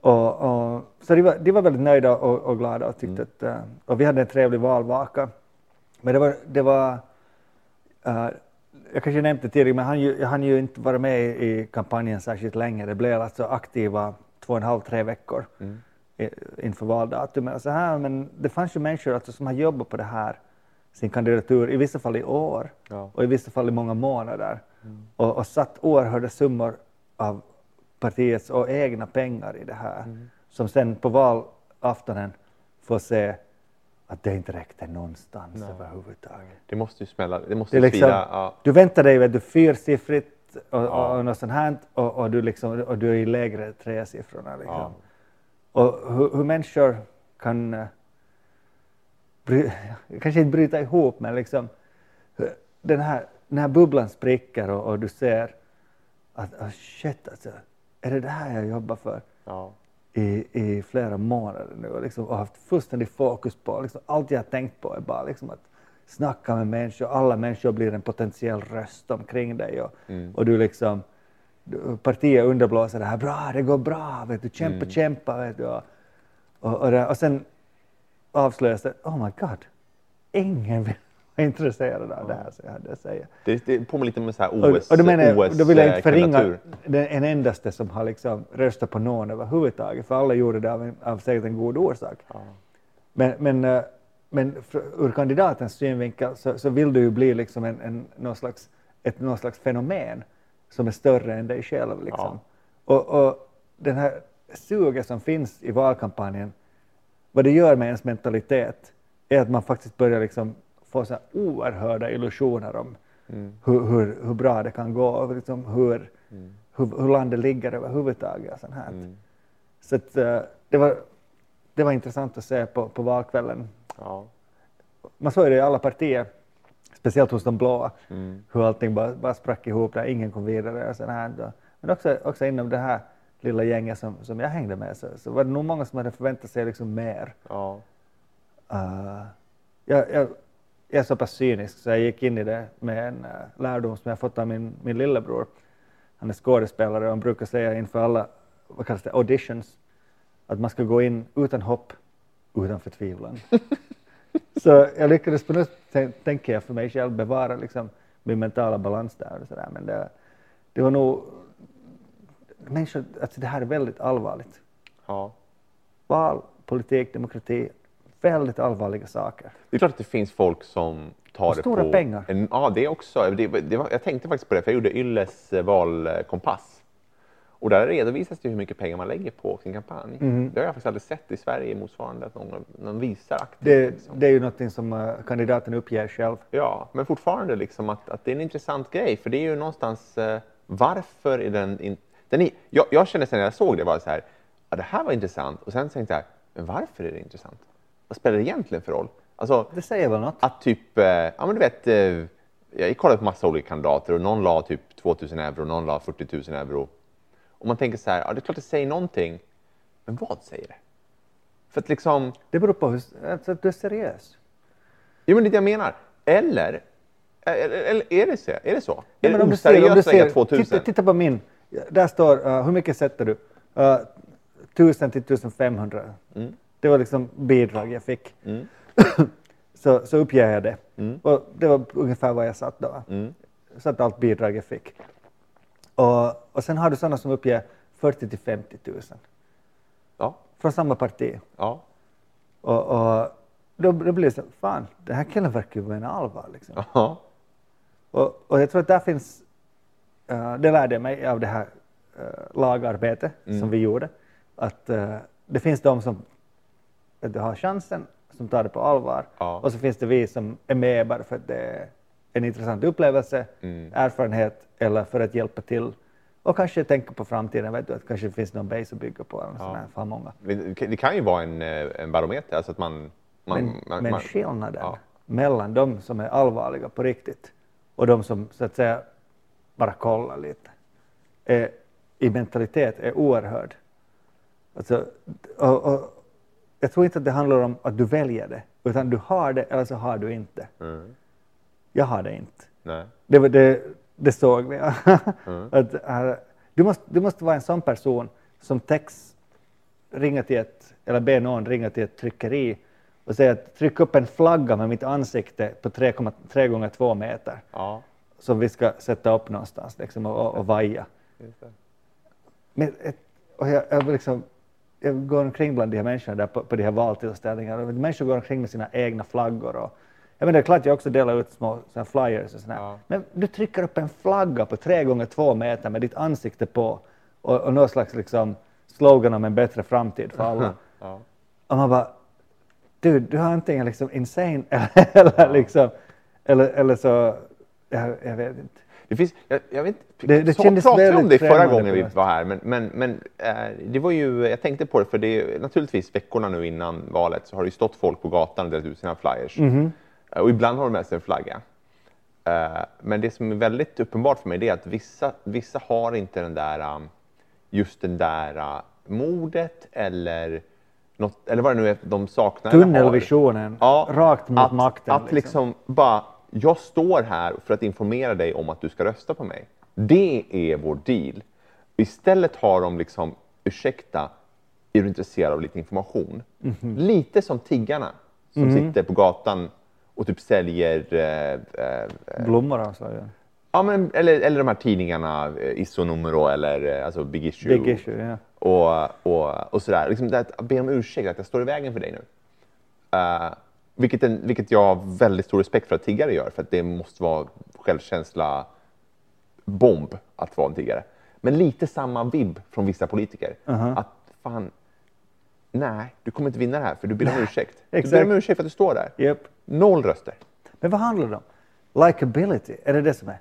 Och, och, så de var, de var väldigt nöjda och, och glada och tyckte att, eh, och vi hade en trevlig valvaka. Men det var, det var eh, jag kanske nämnde det tidigare, men han ju, ju inte vara med i, kampanjen särskilt länge. Det blev alltså aktiva två och en halv, tre veckor i, inför valdatumet. Och så här, men det fanns ju människor alltså, som har jobbat på det här, sin kandidatur, i vissa fall i år Ja. och i vissa fall i många månader och, och satt oerhörda summor av partiets och egna pengar i det här som sen på valaftonen får se att det inte räckte någonstans överhuvudtaget. Det måste ju smälla. Det måste Det liksom, svida. Ja. Du väntar dig vet du, fyrsiffrigt och, Ja. och något sånt här och, och, du liksom, och du är i lägre tresiffrorna. Liksom. Ja. Och hur, hur människor kan, eh, bry, kanske inte bryta ihop, men liksom hur- den här, den här bubblan spricker och, och du ser att oh shit, alltså, är det det här jag jobbar för Ja. I, i flera månader nu och, liksom, och haft fullständig fokus på, liksom, allt jag har tänkt på är bara liksom att snacka med människor, alla människor blir en potentiell röst omkring dig och, och du liksom partiet underblåser det här, bra, det går bra, vet du, kämpa, kämpa, vet du. Och, och, och, och sen avslöjas det, oh my god, ingen vill intresserad av det här, så jag hade att säga. Det, det påminner lite om en sån här Och, OS, och då, menar jag, OS då vill jag inte eh, förringa den en endaste som har liksom röstat på någon överhuvudtaget, för alla gjorde det av, en, av säkert en god orsak. Men, men, eh, men ur kandidatens synvinkel så, så vill du ju bli liksom en, en, någon, slags, ett, någon slags fenomen som är större än dig själv. Liksom. Och, och den här suget som finns i valkampanjen, vad det gör med ens mentalitet är att man faktiskt börjar liksom få så oerhörda illusioner om hur, hur, hur bra det kan gå och liksom hur, hur, hur landet ligger överhuvudtaget. Och sånt här. Så att, eh, det, var, det var intressant att se på, på valkvällen. Ja. Man såg det i alla partier, speciellt hos de blåa, hur allting bara, bara sprack ihop där ingen kom vidare. Och sånt här. Men också, också inom det här lilla gänget som, som jag hängde med så, så var det nog många som hade förväntat sig liksom mer. Ja. Uh, jag, jag, jag är så pass cynisk så jag gick in i det med en uh, lärdom som jag fått av min, min lillebror. Han är skådespelare och han brukar säga inför alla vad kallas det, auditions att man ska gå in utan hopp, utan förtvivlan. så jag lyckades på något sätt, tänker jag, för mig själv bevara liksom, min mentala balans där. Och så där. Men det, det var nog... Människor, alltså det här är väldigt allvarligt. Ja. Val, politik, demokrati, väldigt allvarliga saker. Det är klart att det finns folk som tar Och det stora på... pengar. En, ja, det också. Det, det var, jag tänkte faktiskt på det, för jag gjorde Ylles eh, valkompass. Och där redovisas det hur mycket pengar man lägger på sin kampanj. Mhm. Det har jag faktiskt aldrig sett i Sverige motsvarande, att någon, någon visar aktivt. Det, liksom. det är ju något som eh, kandidaten uppger själv. Ja, men fortfarande liksom att, att det är en intressant grej, för det är ju någonstans eh, varför är den... In, den är, jag, jag kände sen när jag såg det var så här, ja, det här var intressant och sen tänkte jag, men varför är det intressant? Vad spelar det egentligen för roll? Alltså, Det säger väl något? att typ, eh, ja men du vet, eh, jag kollade på massa olika kandidater och någon la typ 2000 euro, någon la 40 000 euro. Och man tänker så här, ja det är klart det säger någonting, men vad säger det? För att liksom, Det beror på hur alltså, att du är seriös. jo men det är det jag menar. Eller, eller, eller är det så? Är det så? Ja, är det oseriöst att lägga ser, 2000? titta, titta på min. Där står, uh, hur mycket sätter du? Uh, 1000 till 1500. Mm. Det var liksom bidrag jag fick. så, så uppger jag det. Och det var ungefär vad jag satt då. Mm. Satt allt bidrag jag fick. Och, och sen har du sådana som uppger 40 till 50 000 Ja, från samma parti. ja, Och, och då, då blir det så, fan, den här killen verkar ju mena allvar. Liksom. ja, Och, och jag tror att där finns, eh, det lärde jag mig av det här uh, lagarbetet som vi gjorde, att eh, det finns de som att du har chansen, som tar det på allvar, Ja. och så finns det vi som är med bara för att det är en intressant upplevelse, erfarenhet eller för att hjälpa till och kanske tänka på framtiden, vet du, att kanske det finns någon base att bygga på eller ja. sån här, för många. Det, kan ju vara en, eh, en barometer, alltså att man... man, Men, man, men skillnaden ja. mellan de som är allvarliga på riktigt och de som så att säga bara kollar lite är, i mentalitet är oerhörd. Alltså, och, och, jag tror inte att det handlar om att du väljer det, utan du har det eller så har du inte. Mm. Jag har det inte. Nej. Det, var- det, det såg vi. att, äh, du, måste, du måste vara en sån person som täcks ringa till ett, eller be någon ringa till ett tryckeri och säga att tryck upp en flagga med mitt ansikte på 3,3 gånger 2 meter Ja, som vi ska sätta upp någonstans liksom, och, och, och vaja. Men, ett, och jag, jag, liksom, jag går omkring bland de här människorna där på, på de här valtillställningarna människor går omkring med sina egna flaggor. Och, jag menar, det är klart jag också delar ut små såna flyers och sådär. Ja. Men du trycker upp en flagga på tre gånger två meter med ditt ansikte på och, och någon slags liksom, slogan om en bättre framtid för alla. Ja. Och man bara, du, du har antingen liksom insane eller, eller, liksom, eller, eller så, jag, jag vet inte. Det, finns, jag, jag vet, Det- det så, kändes pratade om det förra gången vi var här, men, men, men eh, det var ju, jag tänkte på det, för det är naturligtvis veckorna nu innan valet så har det ju stått folk på gatan och delat ut sina flyers. Eh, Och ibland har de med sig en flagga. Eh, men det som är väldigt uppenbart för mig är att vissa, vissa har inte den där, um, just den där uh, modet eller, något, eller vad det nu är de saknar. Tunnelvisionen, rakt mot att, makten. Att liksom. bara, jag står här för att informera dig om att du ska rösta på mig. Det är vår deal. Istället har de liksom, ursäkta, är du intresserad av lite information? Mhm. Lite som tiggarna som sitter på gatan och typ säljer eh, eh, Blommor alltså. Ja. Ja, men, eller, eller de här tidningarna, eh, Isonumero eller eh, alltså Big Issue. Big issue, ja. Och, och, och sådär. Liksom det att be om ursäkt att jag står i vägen för dig nu. Eh, vilket, en, vilket jag har väldigt stor respekt för att tiggare gör, för att det måste vara självkänsla bomb att vara en tiggare. Men lite samma vibb från vissa politiker. Att fan, nej, du kommer inte vinna det här för du ber om ursäkt. Du ber exakt. om ursäkt för att du står där. Japp. Noll röster. Men vad handlar det om? Likability, är det det som är?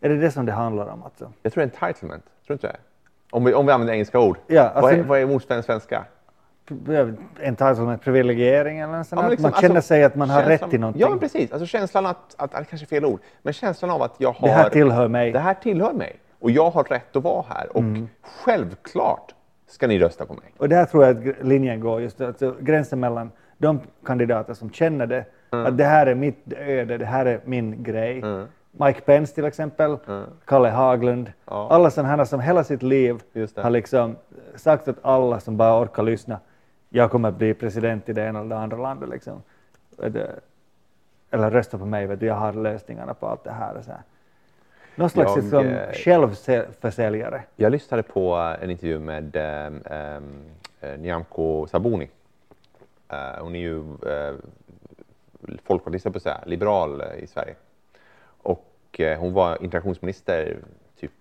Är det det som det handlar om? Alltså? Jag tror entitlement. Tror du inte det? Om vi, om vi använder engelska ord. Ja, vad, är, alltså- vad är motsvarande svenska? Entitlement, privilegiering eller något sånt Ja, men där? liksom, Man känner alltså, sig att man har känslan- rätt till någonting. Ja, men precis. Alltså känslan att, att, att, kanske fel ord, men känslan av att jag har... Det här tillhör mig. Det här tillhör mig. Och jag har rätt att vara här. Och Mm. självklart ska ni rösta på mig. Och där tror jag att linjen går, just alltså, gränsen mellan de kandidater som känner det, Mm. att det här är mitt öde, det här är min grej. Mike Pence till exempel, Kalle Haglund, Ja. alla sådana här som hela sitt liv har liksom sagt åt alla som bara orkar lyssna, jag kommer att bli president i det ena eller det andra landet. Liksom. Eller rösta på mig, vet du, jag har lösningarna på allt det här. Och så här. Någon slags Jag, liksom, eh, självförsäljare. Jag lyssnade på en intervju med eh, eh, Nyamko Sabuni. Eh, hon är ju eh, folkpartist, på säga, liberal eh, i Sverige. Och eh, hon var integrationsminister typ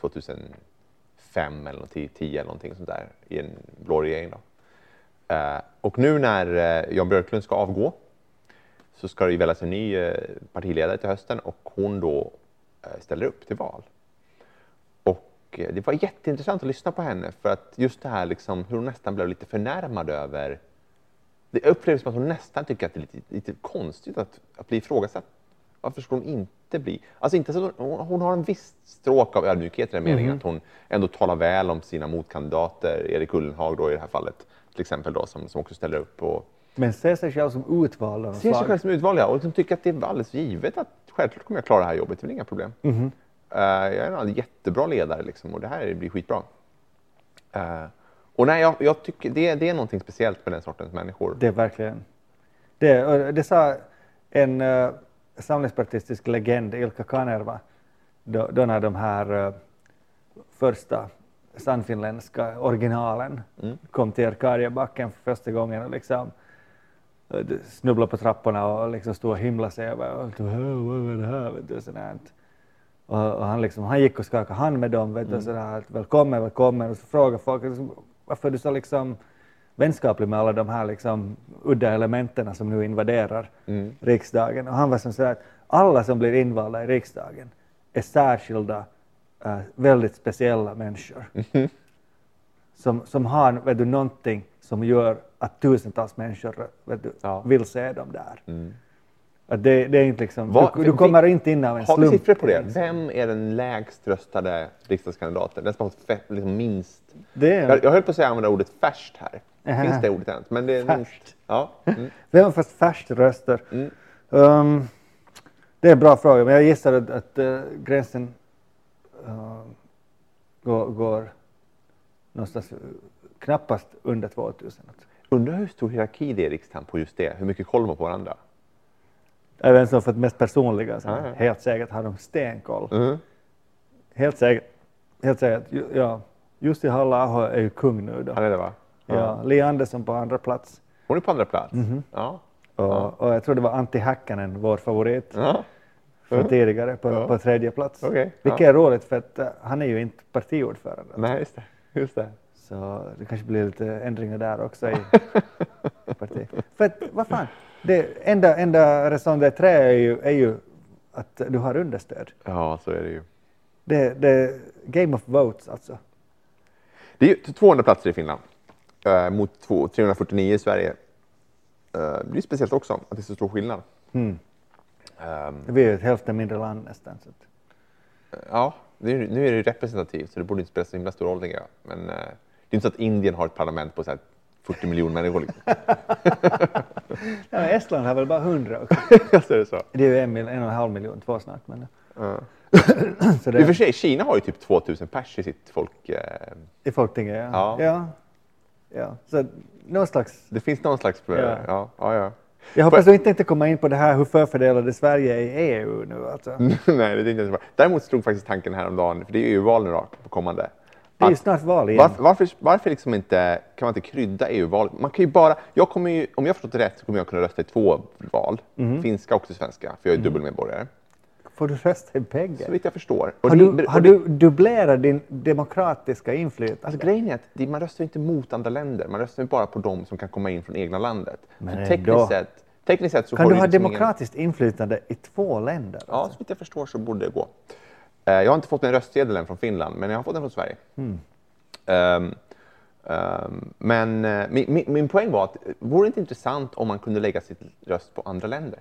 2005 eller något, 10 eller någonting sånt där i en blå regering. Då. Eh, och nu när eh, Jan Björklund ska avgå så ska det ju väljas en ny eh, partiledare till hösten och hon då ställer upp till val. Och det var jätteintressant att lyssna på henne för att just det här liksom, hur hon nästan blev lite förnärmad över det upplevs som att hon nästan tycker att det är lite, lite konstigt att, att bli ifrågasatt. Varför skulle hon inte bli? Alltså inte så hon, hon har en viss stråk av ödmjukhet i den meningen att hon ändå talar väl om sina motkandidater, Erik Ullenhag då i det här fallet till exempel då som, som också ställer upp och Men ser sig själv som utvald ser sig själv som utvalda och liksom tycker att det är alldeles givet att självklart kommer jag klara det här jobbet, det är väl inga problem. Mhm. Eh, jag är en jättebra ledare liksom, och det här blir skitbra. Eh, och nej, jag, jag tycker det, det är någonting speciellt med den sortens människor. Det är verkligen. Det, och det sa en uh, samlingspartistisk legend, Ilkka Kanerva, då, då när de här uh, första sannfinländska originalen kom till Arkadiebacken för första gången och liksom uh, snubblade på trapporna och liksom stod och himlade sig över och liksom, "Hö, vad är det här? Vet du, och. Och, och han, liksom, han gick och skakade hand med dem, vet du, och sådär, välkommen, välkommen, och så frågade folk liksom, varför är du så liksom vänskaplig med alla de här liksom udda elementen som nu invaderar riksdagen. Och han var som sådär att alla som blir invalda i riksdagen är särskilda, eh, väldigt speciella människor. Som, som har vet du, någonting som gör att tusentals människor vet du, Ja. vill se dem där. Att det, det är inte liksom, Vad- du, du kommer inte in av en Har vi slump. siffror på det? Vem är den lägst röstade riksdagskandidaten? Den som har fått fe- liksom minst... Det är- Jag, jag höll på att säga använda ordet färskt här. Aha. Finns det ordet ens? Men det är minst. Ja. Mm. Vem har fått färst röster? Mm. Um, det är en bra fråga, men jag gissar att, att eh, gränsen uh, går, går någonstans eh, knappast under 2000. Alltså. Undrar hur stor hierarki det är i riksdagen på just det? Hur mycket koll har på varandra? Även som för det mest personliga, så Ja, ja. helt säkert har de stenkoll. Mm. Helt säkert, helt säkert, ja, Jussi halla är ju kung nu då. Han är det va? Ja, Li Andersson på andra plats. Hon är på andra plats? Ja. Och, och jag tror det var Antti Häkkänen, vår favorit, ja. Från tidigare, på, Ja. på tredje plats. Okej, Vilket ja. är roligt för att eh, han är ju inte partiordförande. Nej, just det. Just det. Så det kanske blir lite ändringar där också i parti. För att, vad fan, det enda, enda raison d'être är ju, är ju att du har understöd. Ja, så är det ju. Det, det game of votes alltså. Det är ju 200 platser i Finland eh, mot två- 349 i Sverige. Eh, det är speciellt också att det är så stor skillnad. Mm. Ehm, Vi är ju ett hälften mindre land nästan. Så att, Ja, det nu är det representativt så det borde inte spela så himla stor roll jag. Men eh, det är inte så att Indien har ett parlament på så här 40 miljoner människor. Liksom. men Estland har väl bara 100 också. ja, så är det så. Det är ju en, en och en halv miljon, två snart. Men, Ja. så I och för det, sig, Kina har ju typ 2000 pers i sitt folk. Eh, I Folktinget, ja. Ja. ja. ja. Så någon slags... det finns någon slags... Ja. Ja, ja, ja. Jag hoppas du inte tänkte komma in på det här hur förfördelade Sverige är i EU nu alltså. Nej, det är inte ens. Däremot slog faktiskt tanken häromdagen, för det är ju EU-val nu då, på kommande. Det är ju snart val igen. Varför, varför, varför liksom inte, kan man inte krydda EU-valet? Man kan ju bara, jag kommer ju, om jag förstått det rätt så kommer jag kunna rösta i två val. Mhm. Finska och svenska, för jag är dubbelmedborgare. Får du rösta i bägge? Så vitt jag förstår. Och Har det- du, och har det- du dubblerat din demokratiska inflytande? Alltså grejen är att det, man röstar inte mot andra länder, man röstar bara på de som kan komma in från egna landet. Men Så tekniskt, sett, tekniskt sett så kan du ha liksom ingen- demokratiskt inflytande i två länder? Ja, så vitt jag förstår så borde det gå. Eh, Jag har inte fått en röstsedel än från Finland, men jag har fått den från Sverige. Ehm, ehm, men eh, min, min, min poäng var att eh, vore det inte intressant om man kunde lägga sitt röst på andra länder?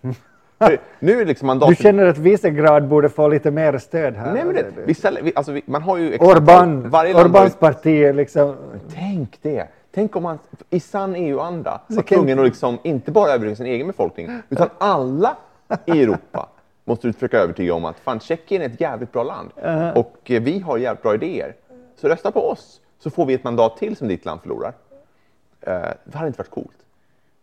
Nu är liksom mandat... Du känner att Visegrad borde få lite mer stöd här? Nej, men det, Alltså, vissa, vi- alltså, vi- man har ju... Orban, Orbans parti är liksom... Tänk det! Tänk om man i sann EU-anda var tvungen att liksom inte bara övertyga sin egen befolkning, utan alla i Europa måste du försöka övertyga om att fan, Tjeckien är ett jävligt bra land och eh, vi har jävligt bra idéer. Så rösta på oss, så får vi ett mandat till som ditt land förlorar. det hade inte varit coolt.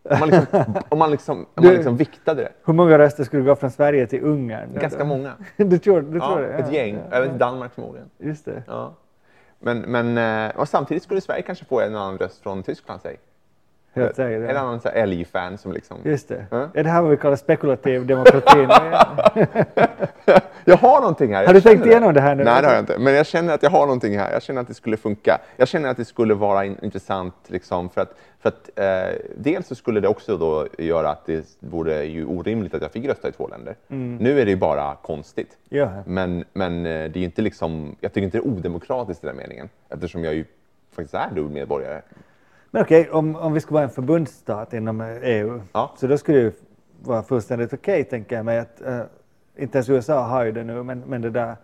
Om man liksom, om man liksom, om man Du- liksom viktade det. Hur många röster skulle gå från Sverige till Ungern? Ganska många. du tror, du Ja, tror det? ett gäng. Även till Danmark förmodligen. Just det. Ja. Men, men eh, och samtidigt skulle Sverige kanske få en annan röst från Tyskland. Säg. Helt säkert. En annan älgfan som liksom... Just det. Ja. Är det här vad vi kallar spekulativ demokrati? Jag har någonting här. Har du jag tänkt igenom det här nu? Nej, det har jag inte. Men jag känner att jag har någonting här. Jag känner att det skulle funka. Jag känner att det skulle vara in, intressant liksom, för att, för att eh, dels så skulle det också då göra att det vore ju orimligt att jag fick rösta i två länder. Mm. Nu är det ju bara konstigt. ja. Men, men eh, det är ju inte liksom, jag tycker inte det är odemokratiskt i den meningen eftersom jag ju faktiskt är dubbel medborgare. Men okej, om, om vi skulle vara en förbundsstat inom EU, Ja. så då skulle det ju vara fullständigt okej, tänker jag mig. Att, eh, inte ens USA har ju det nu, men, men det där...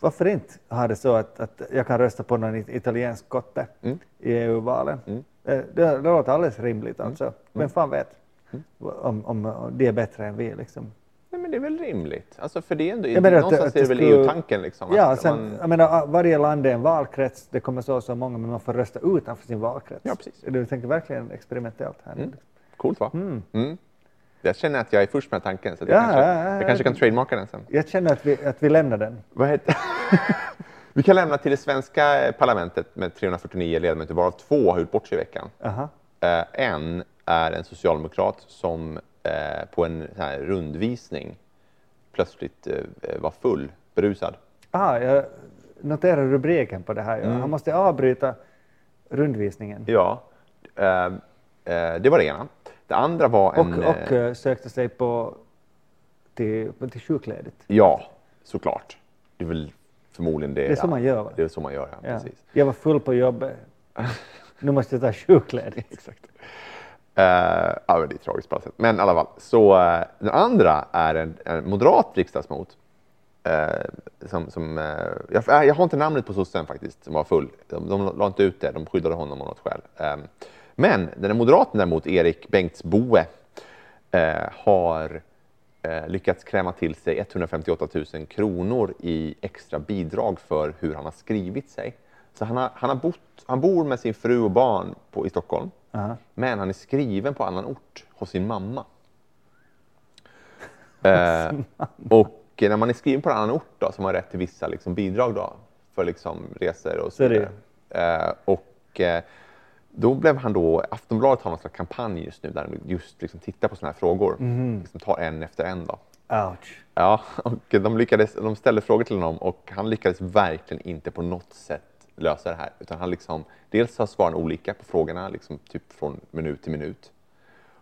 Varför inte ha det så att, att jag kan rösta på någon it- italiensk kotte Mm. i EU-valen? Mm. Eh, Det, det låter alldeles rimligt alltså. Men fan vet Mm. om, om det är bättre än vi liksom. Men det är väl rimligt. Alltså, för det är ändå, Jag menar någonstans att är det väl EU-tanken. Liksom, Ja, sen, man- jag menar, varje land är en valkrets, det kommer så och så många, men man får rösta utanför sin valkrets. Ja, precis. Du tänker verkligen experimentellt här. Mm. Coolt va? Mm. Mm. Jag känner att jag är först med tanken så Ja, jag, kanske, ja, ja, jag ja. kanske kan trademarka den sen. Jag känner att vi, att vi lämnar den. Vad heter? Vi kan lämna till det svenska parlamentet med 349 ledamöter varav två har gjort bort sig i veckan. Aha. Eh, en är en socialdemokrat som eh, på en rundvisning plötsligt eh, var full, berusad. Ah, jag noterar rubriken på det här. Mm. Han måste avbryta rundvisningen. Ja, eh, eh, det var det ena. Det andra var en... Och, och eh, sökte sig på till, till sjukledigt. Ja, såklart. Det är väl förmodligen det. Det är så ja. man gör, va? Det är så man gör, ja. Ja. Precis. Jag var full på jobbet. Nu måste jag ta sjukledigt. Exakt. Uh, ja, det är tragiskt på alla sätt. Men i alla fall, så uh, den andra är en, en moderat riksdagsmot. Uh, som, som, uh, jag, jag har inte namnet på sossen faktiskt, som var full. De, de la inte ut det, de skyddade honom av något skäl. Eh, men den här moderaten däremot, Erik Bengtsboe, har lyckats kräma till sig 158 000 kronor i extra bidrag för hur han har skrivit sig. Så han, har, han, har bott, han bor med sin fru och barn på, i Stockholm, Aha. men han är skriven på annan ort hos sin mamma. Eh, och när man är skriven på en annan ort då, så har man rätt till vissa liksom, bidrag då, för liksom, resor och så vidare. Eh, och eh, då blev han då, Aftonbladet har någon slags kampanj just nu där de just liksom tittar på sådana här frågor. Liksom tar en efter en då. Ouch. Ja, och de, lyckades, de ställde frågor till honom och han lyckades verkligen inte på något sätt lösa det här. Utan han liksom, dels har svaren olika på frågorna, liksom typ från minut till minut.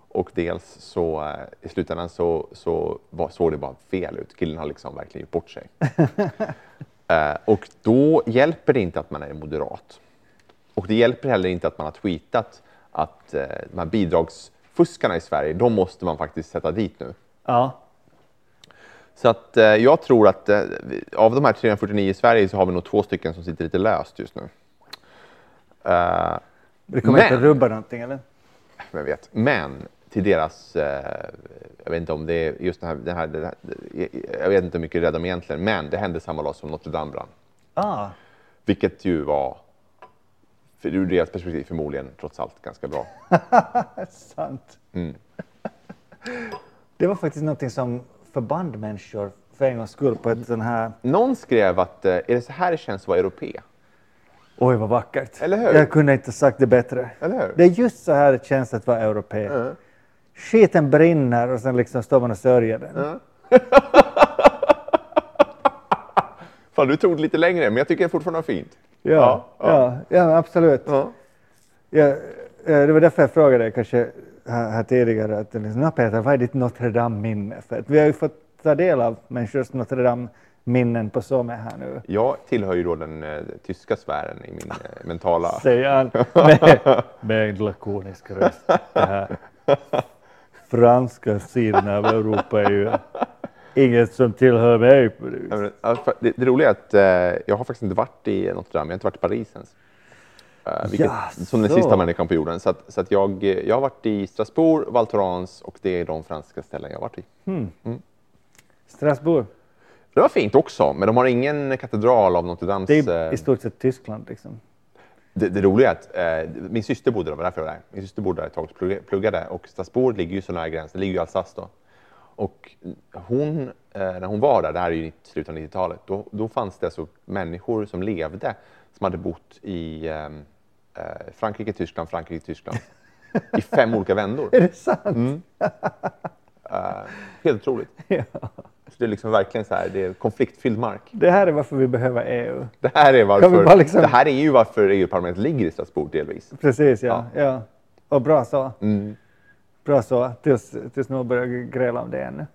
Och dels så eh, i slutändan så, så var, såg det bara fel ut. Killen har liksom verkligen gjort bort sig. eh, och då hjälper det inte att man är moderat. Och det hjälper heller inte att man har tweetat att eh, de här bidragsfuskarna i Sverige, de måste man faktiskt sätta dit nu. Ja. Så att eh, jag tror att eh, av de här 349 i Sverige så har vi nog två stycken som sitter lite löst just nu. Eh, Det kommer Men- inte att rubba någonting eller? vem vet. Men till deras, eh, jag vet inte om det är just den här, den här, den här jag vet inte hur mycket det räddar dem egentligen, men det hände samma dag som Notre Dame brann. Ah, Vilket ju var, ur deras perspektiv förmodligen trots allt ganska bra. sant. Mm. Det var faktiskt någonting som förband människor för en gångs skull på ett sån här... Någon skrev att, eh, är det så här det känns att vara europé? Oj, vad vackert. Eller hur? Jag kunde inte sagt det bättre. Eller hur? Det är just så här det känns att vara europé. Ja. Skiten brinner och sen liksom står man och sörjer den. Fan, du tog det lite längre, men jag tycker det fortfarande var fint. Ja, ja, ja, absolut. Ja. Ja, eh, det var därför jag frågade dig kanske här, tidigare, att liksom, "Nå, Peter, vad är ditt Notre Dame-minne? För att vi har ju fått ta del av människors Notre Dame-minnen på med här nu. Jag tillhör ju då den eh, tyska sfären i min eh, mentala... Säger han med, med en lakonisk röst. Det här franska sidan av Europa är ju inget som tillhör mig. det Det, det roliga är att eh, jag har faktiskt inte varit i Notre Dame, jag har inte varit i Paris ens. Eh, vilket, Jaså. som den sista människan på jorden. Så, att, så att jag, jag har varit i Strasbourg, Val Thorens och det är de franska ställen jag har varit i. Strasbourg, Det var fint också, men de har ingen katedral av Notre Dames... det är eh, i stort sett Tyskland liksom. Det, det roliga är att eh, min syster bodde där, var därför jag var där. Min syster bodde där ett tag och plugga- pluggade och Strasbourg ligger ju så nära gränsen, det ligger ju i Alsace då. Och hon, eh, när hon var där, det här är ju i slutet av 90-talet, då, då fanns det alltså människor som levde som hade bott i eh, eh, Frankrike, Tyskland, Frankrike, Tyskland i fem olika vändor. Är det sant? Eh, helt otroligt. Ja. Så det är liksom verkligen så här, det är konfliktfylld mark. Det här är varför vi behöver EU. Det här är varför, liksom- det här är ju varför EU-parlamentet ligger i Strasbourg delvis. Precis, ja. ja. Och bra så. Mm. Bra så, tills, tills någon börjar gräla om det ännu.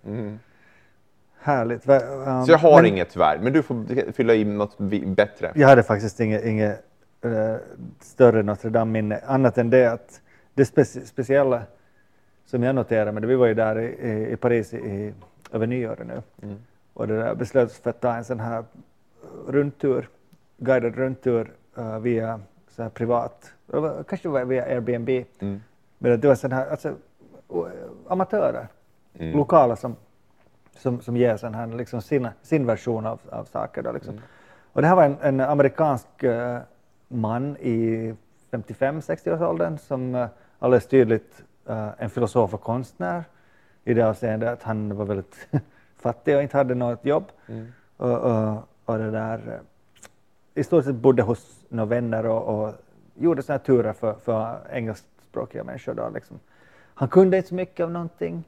Härligt. Um, Så jag har men inget tyvärr, men du får fylla i något bättre. Jag hade faktiskt inget, inget eh, större Notre Dame-minne, annat än det att det speci- speciella som jag noterade, men det, vi var ju där i, i, Paris i, i, över nyår nu, och det där beslöt oss för att ta en sån här rundtur, guidad rundtur eh, via så här privat, var- kanske via Airbnb, Mm. men det var sån här, alltså, amatörer, lokala som, som, som ger sån här, liksom sin, sin version av, av saker. Då, liksom. Och det här var en, en amerikansk eh, man i 55-60-årsåldern som uh, alldeles tydligt eh, en filosof och konstnär i det avseendet att han var väldigt fattig och inte hade något jobb. Och, och, och det där, i stort sett bodde hos några vänner och, och gjorde såna här turer för, för engelskspråkiga människor. Då, liksom. Han kunde inte så mycket av någonting,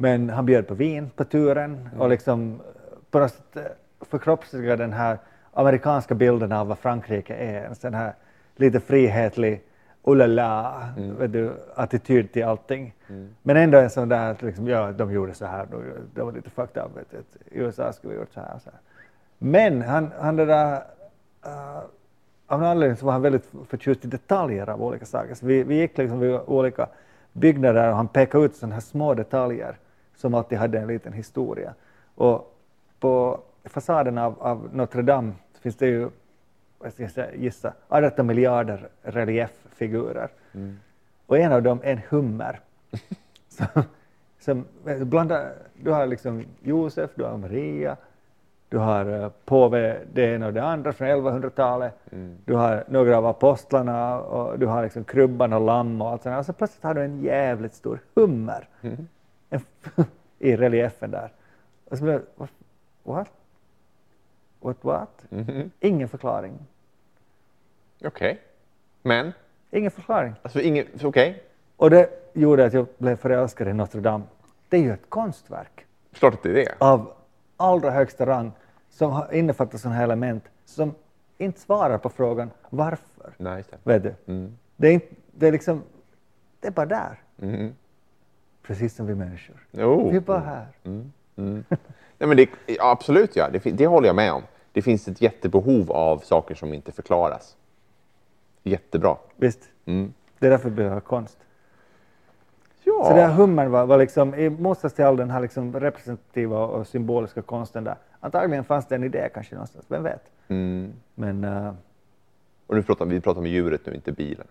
men han bjöd på vin på turen och liksom eh, på något sätt eh, förkroppsliga den här amerikanska bilden av vad Frankrike är. En sån här lite frihetlig, oh la la, vet du, attityd till allting. Men ändå en sån där att liksom, ja, de gjorde så här, de, de var lite fucked up. Vet I USA skulle vi gjort så här och så här. Men han, han det där, eh, av någon anledning så var han väldigt förtjust i detaljer av olika saker. Så vi, vi gick liksom vid olika byggnader och han pekade ut sådana här små detaljer som alltid hade en liten historia. Och på fasaden av, av Notre Dame finns det ju, vad ska jag gissa, 18 miljarder relieffigurer. Och en av dem är en hummer. som, som blanda, du har liksom Josef, du har Maria, du har eh, påve det ena och det andra från 1100-talet. Du har några av apostlarna och du har liksom krubban och lamm och allt sånt. Och så plötsligt har du en jävligt stor hummer en, i reliefen där. Och så blev det, what? What? What? what? Ingen förklaring. Okej. Men, Ingen förklaring. alltså ingen, okej. Och det gjorde att jag blev förälskad i Notre Dame. Det är ju ett konstverk Klart att det är det. av allra högsta rang som har- innefattar sådana här element som inte svarar på frågan varför. Nej, det. Vet du? Mm. Det, är inte, det är liksom, det är bara där. Mhm. Precis som vi människor. Jo. Vi är bara här. Nej, men det, absolut, ja. Det, det håller jag med om. Det finns ett jättebehov av saker som inte förklaras. Jättebra. Visst? Mm. Det är därför vi behöver konst. Ja. Så den här hummern var, var liksom, i motsats till all den här liksom representativa och symboliska konsten där, antagligen fanns det en idé kanske någonstans, vem vet? Mm. Men, uh, Och nu pratar vi pratar om djuret nu, inte bilen.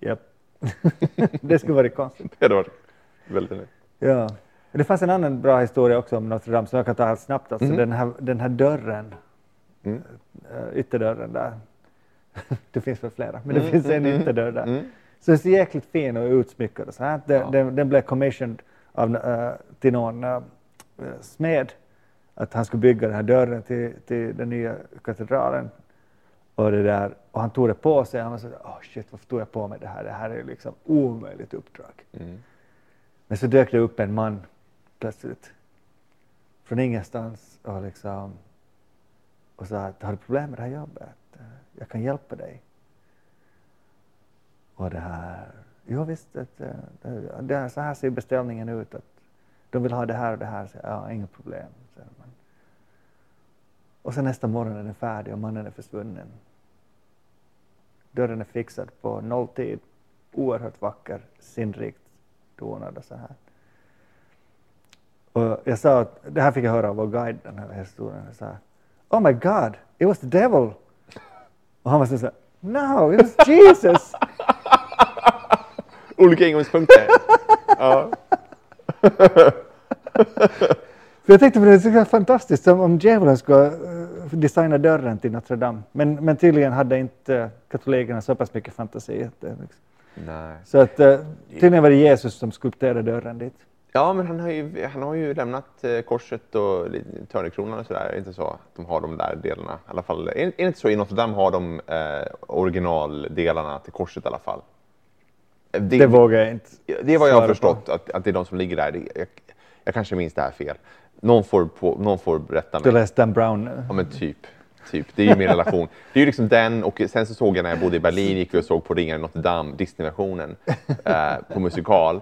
japp. det skulle varit konstigt. Det hade varit väldigt nöjd. Ja. Det fanns en annan bra historia också om Notre Dame som jag kan ta helt snabbt. Alltså Mm. den, här, den här dörren, Mm. eh, ytterdörren där. det finns väl flera, men det Mm, finns en mm, ytterdörr där. Mm. Så det är jäkligt fin och utsmyckad och så här. Den, Ja. den, den blev commissioned av, eh, till någon uh, smed att han skulle bygga den här dörren till, till den nya katedralen. Och, det där, och han tog det på sig. Han var så oh shit, varför tog jag på mig det här? Det här är liksom omöjligt uppdrag. Mm. Men så dök det upp en man plötsligt från ingenstans och, liksom, och sa att har du problem med det här jobbet? Jag kan hjälpa dig. Och det här, jo visst, att, det, det, här- så här ser beställningen ut. Att de vill ha det här och det här. Så, ja, inga problem. Så, man. Och sen nästa morgon är den färdig och mannen är försvunnen. Dörren är fixad på nolltid. Oerhört vacker, sinnrikt donad och så här. Och jag sa att, det här fick jag höra av vår guide, den här historien. Jag sa, Oh my God, it was the devil. Och han var så här, No, it was Jesus. Olika ingångspunkter. ja. För jag tänkte på det, det är fantastiskt som om djävulen skulle uh, designa dörren till Notre Dame. Men, men tydligen hade inte katolikerna så pass mycket fantasi. Att, det liksom. Nej. Så att, eh, tydligen var det Jesus som skulpterade dörren dit. Ja, men han har ju, han har ju lämnat eh, korset och törnekronan och sådär. Är det inte så att de har de där delarna? I alla fall, är, det inte så i Notre Dame har de eh, originaldelarna till korset i alla fall? Eh, Det vågar jag inte. Det är vad jag har på. förstått, att, att det är de som ligger där. Det- Jag, jag kanske minns det här fel. Någon får, på, någon får berätta Du mig. läste Dan Brown nu. Ja, men typ. Typ. Det är ju min relation. Det är ju liksom den och sen så såg jag när jag bodde i Berlin, gick vi och såg på Ringen i Notre Dame, Disney-versionen, eh, på musikal.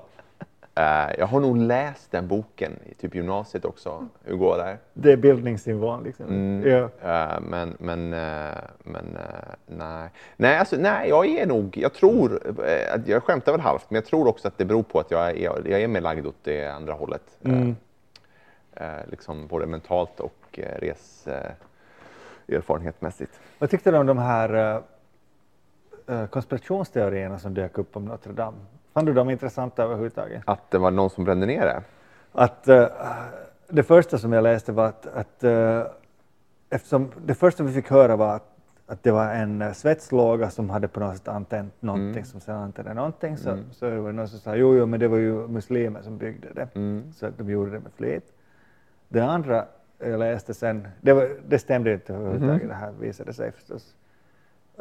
Eh, jag har nog läst den boken i typ gymnasiet också. Hur går det? Det är bildningsnivån. Liksom. Mm. Ja. Eh, men men, eh, men eh, nej. Nej, alltså, nej, jag är nog, jag tror, eh, jag skämtar väl halvt, men jag tror också att det beror på att jag är, jag är mer lagd åt det andra hållet. Mm. liksom både mentalt och res erfarenhetsmässigt. Vad tyckte du om de här eh, eh, konspirationsteorierna som dök upp om Notre Dame? Fann du dem intressanta överhuvudtaget? Att det var någon som brände ner det? Att, eh, det första som jag läste var att, att eh, eftersom det första vi fick höra var att, att det var en uh, svetslåga som hade på något sätt antänt någonting Mm. som sen antände någonting så, så var det någon som sa jo, jo, men det var ju muslimer som byggde det. Mm. Så att de gjorde det med flit. Det andra jag läste sen, det, var, det stämde inte överhuvudtaget, Mhm. det här visade sig förstås.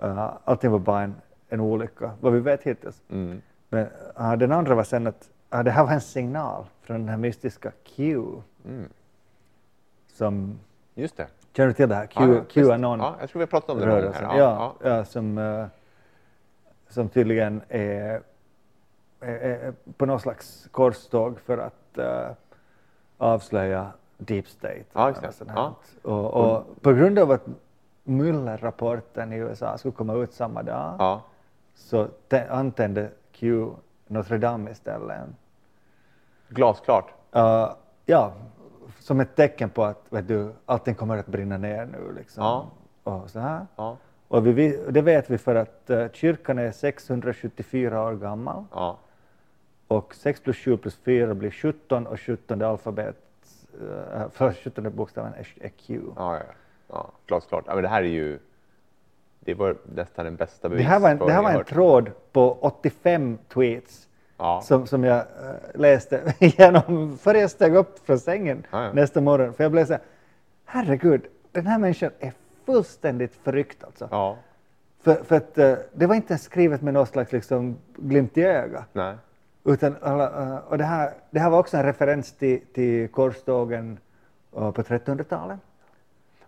Uh, allting var bara en, en olycka, vad vi vet hittills. Mm. Men uh, den andra var sen att uh, det här var en signal från den här mystiska Q. Mm. Som, Just det. känner du till det här? Q, Ja. Qanon Ja, jag tror vi har pratat om det någon här. Ja, Ja, ja. som, uh, som tydligen är, är, är på något slags korståg för att avslöja Deep State. Ja, och sånt Ja. Och, och på grund av att Mueller-rapporten i USA skulle komma ut samma dag ja. så antände Q Notre Dame istället. Glasklart. Uh, ja, som ett tecken på att vet du, allting kommer att brinna ner nu. Liksom. Ja. Och, så här. Ja. och vi, det vet vi för att uh, kyrkan är 674 år gammal Ja. och 6 plus 7 plus 4 blir 17 och 17 alfabet, uh, för 17 bokstaven är, är Q. Ja, ja, ja. Glasklart. Ja, men det här är ju... Det var nästan den bästa Det bevis här var en, det här var en tråd på 85 tweets Ja. som, som jag eh, läste igenom före jag steg upp från sängen Ja, ja. nästa morgon. För jag blev så här, herregud, den här människan är fullständigt förryckt alltså. För, för att eh, det var inte skrivet med någon slags liksom, glimt i ögat. Utan alla, eh, och det, här, det här var också en referens till, till korstågen eh, på 1300-talet.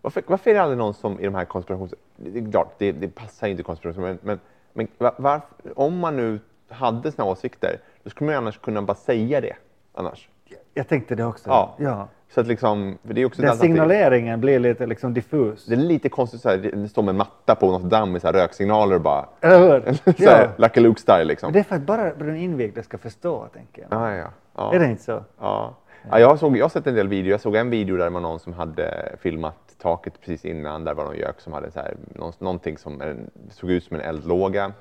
Varför, varför är det aldrig någon som i de här konspirations... Det är klart, det, det passar inte konspiration, men, men, var, varför, om man nu hade såna åsikter, då skulle man ju annars kunna bara säga det annars. Jag tänkte det också. Ja. ja. Så att liksom, det är också Den signaleringen blir lite liksom diffus. Det är lite konstigt, så här, det står med matta på något damm med så här röksignaler och bara... Eller hur? så här, Lucky Luke-style liksom. Det är för att bara den invigda ska förstå, tänker jag. Ja, ja, ja. Är det inte så? Ja. Ja, jag, såg, jag har sett en del videor. Jag såg en video där det var någon som hade filmat taket precis innan. Där var någon gök som hade så här, någonting som en, såg ut som en eldlåga.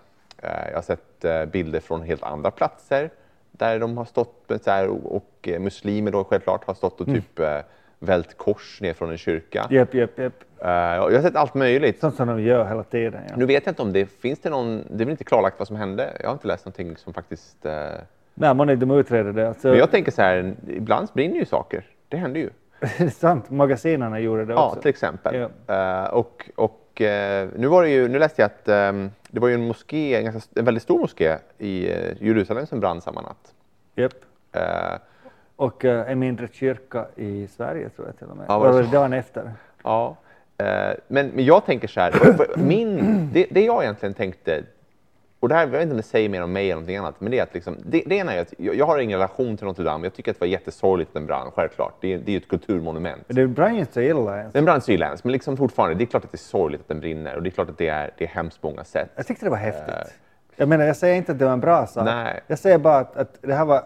Eh, jag har sett eh, bilder från helt andra platser där de har stått med så här, och, och eh, muslimer då självklart har stått och typ eh, vält kors ner från en kyrka. Japp, japp, japp. Eh, jag har sett allt möjligt. Sånt som de gör hela tiden. Ja. Nu vet jag inte om det finns det någon, det är väl inte klarlagt vad som hände. Jag har inte läst någonting som faktiskt eh, Nej, man de utreder det. Alltså, men jag tänker så här, ibland brinner ju saker. Det händer ju. det är sant, magasinerna gjorde det Ja, också. till exempel. Ja. Eh, och och eh, nu, var det ju, nu läste jag att ehm, det var ju en moské, en, ganska, en väldigt stor moské i eh, Jerusalem som brann samma natt. Japp. Eh, Och eh, en mindre kyrka i Sverige tror jag till och med. Ja, var det dagen efter. ja. Men, men jag tänker så här, min, det, det jag egentligen tänkte, och det här, jag vet inte om det säger mer om mig eller någonting annat, men det är att liksom, det, det ena är att jag, jag har ingen relation till Notre Dame. Jag tycker att det var jättesorgligt den brann, självklart. Det, är- det är ju ett kulturmonument. Men det brann ju inte illa ens. Den brann sydländskt, men liksom fortfarande, det är klart att det är sorgligt att den brinner och det är klart att det är, det är hemskt på många sätt. Jag tyckte det var häftigt. Jag menar, jag säger inte att det var en bra sak. Nej. Jag säger bara att, att det här var...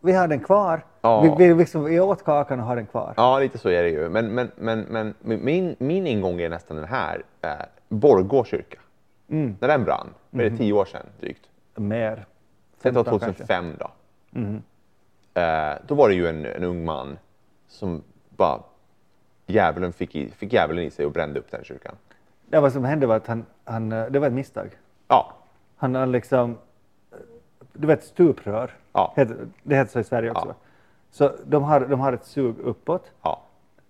Vi har den kvar. Ja. Vi, vi, liksom, vi åt kakan och har den kvar. Ja, lite så är det ju. Men, men, men, men min, min ingång är nästan den här. Eh, Borgå kyrka. Mm. När den brann, vad är det tio år sedan drygt? Mer. Var 15 kanske. 2005 då. Eh, då var det ju en, en ung man som bara djävulen fick, i, fick djävulen i sig och brände upp den kyrkan. Det vad som hände var att han, han, eh, det var ett misstag. Ja, Han har liksom, eh, du vet stuprör, Ja. det heter så i Sverige också. Ja. Så de har, de har ett sug uppåt ja,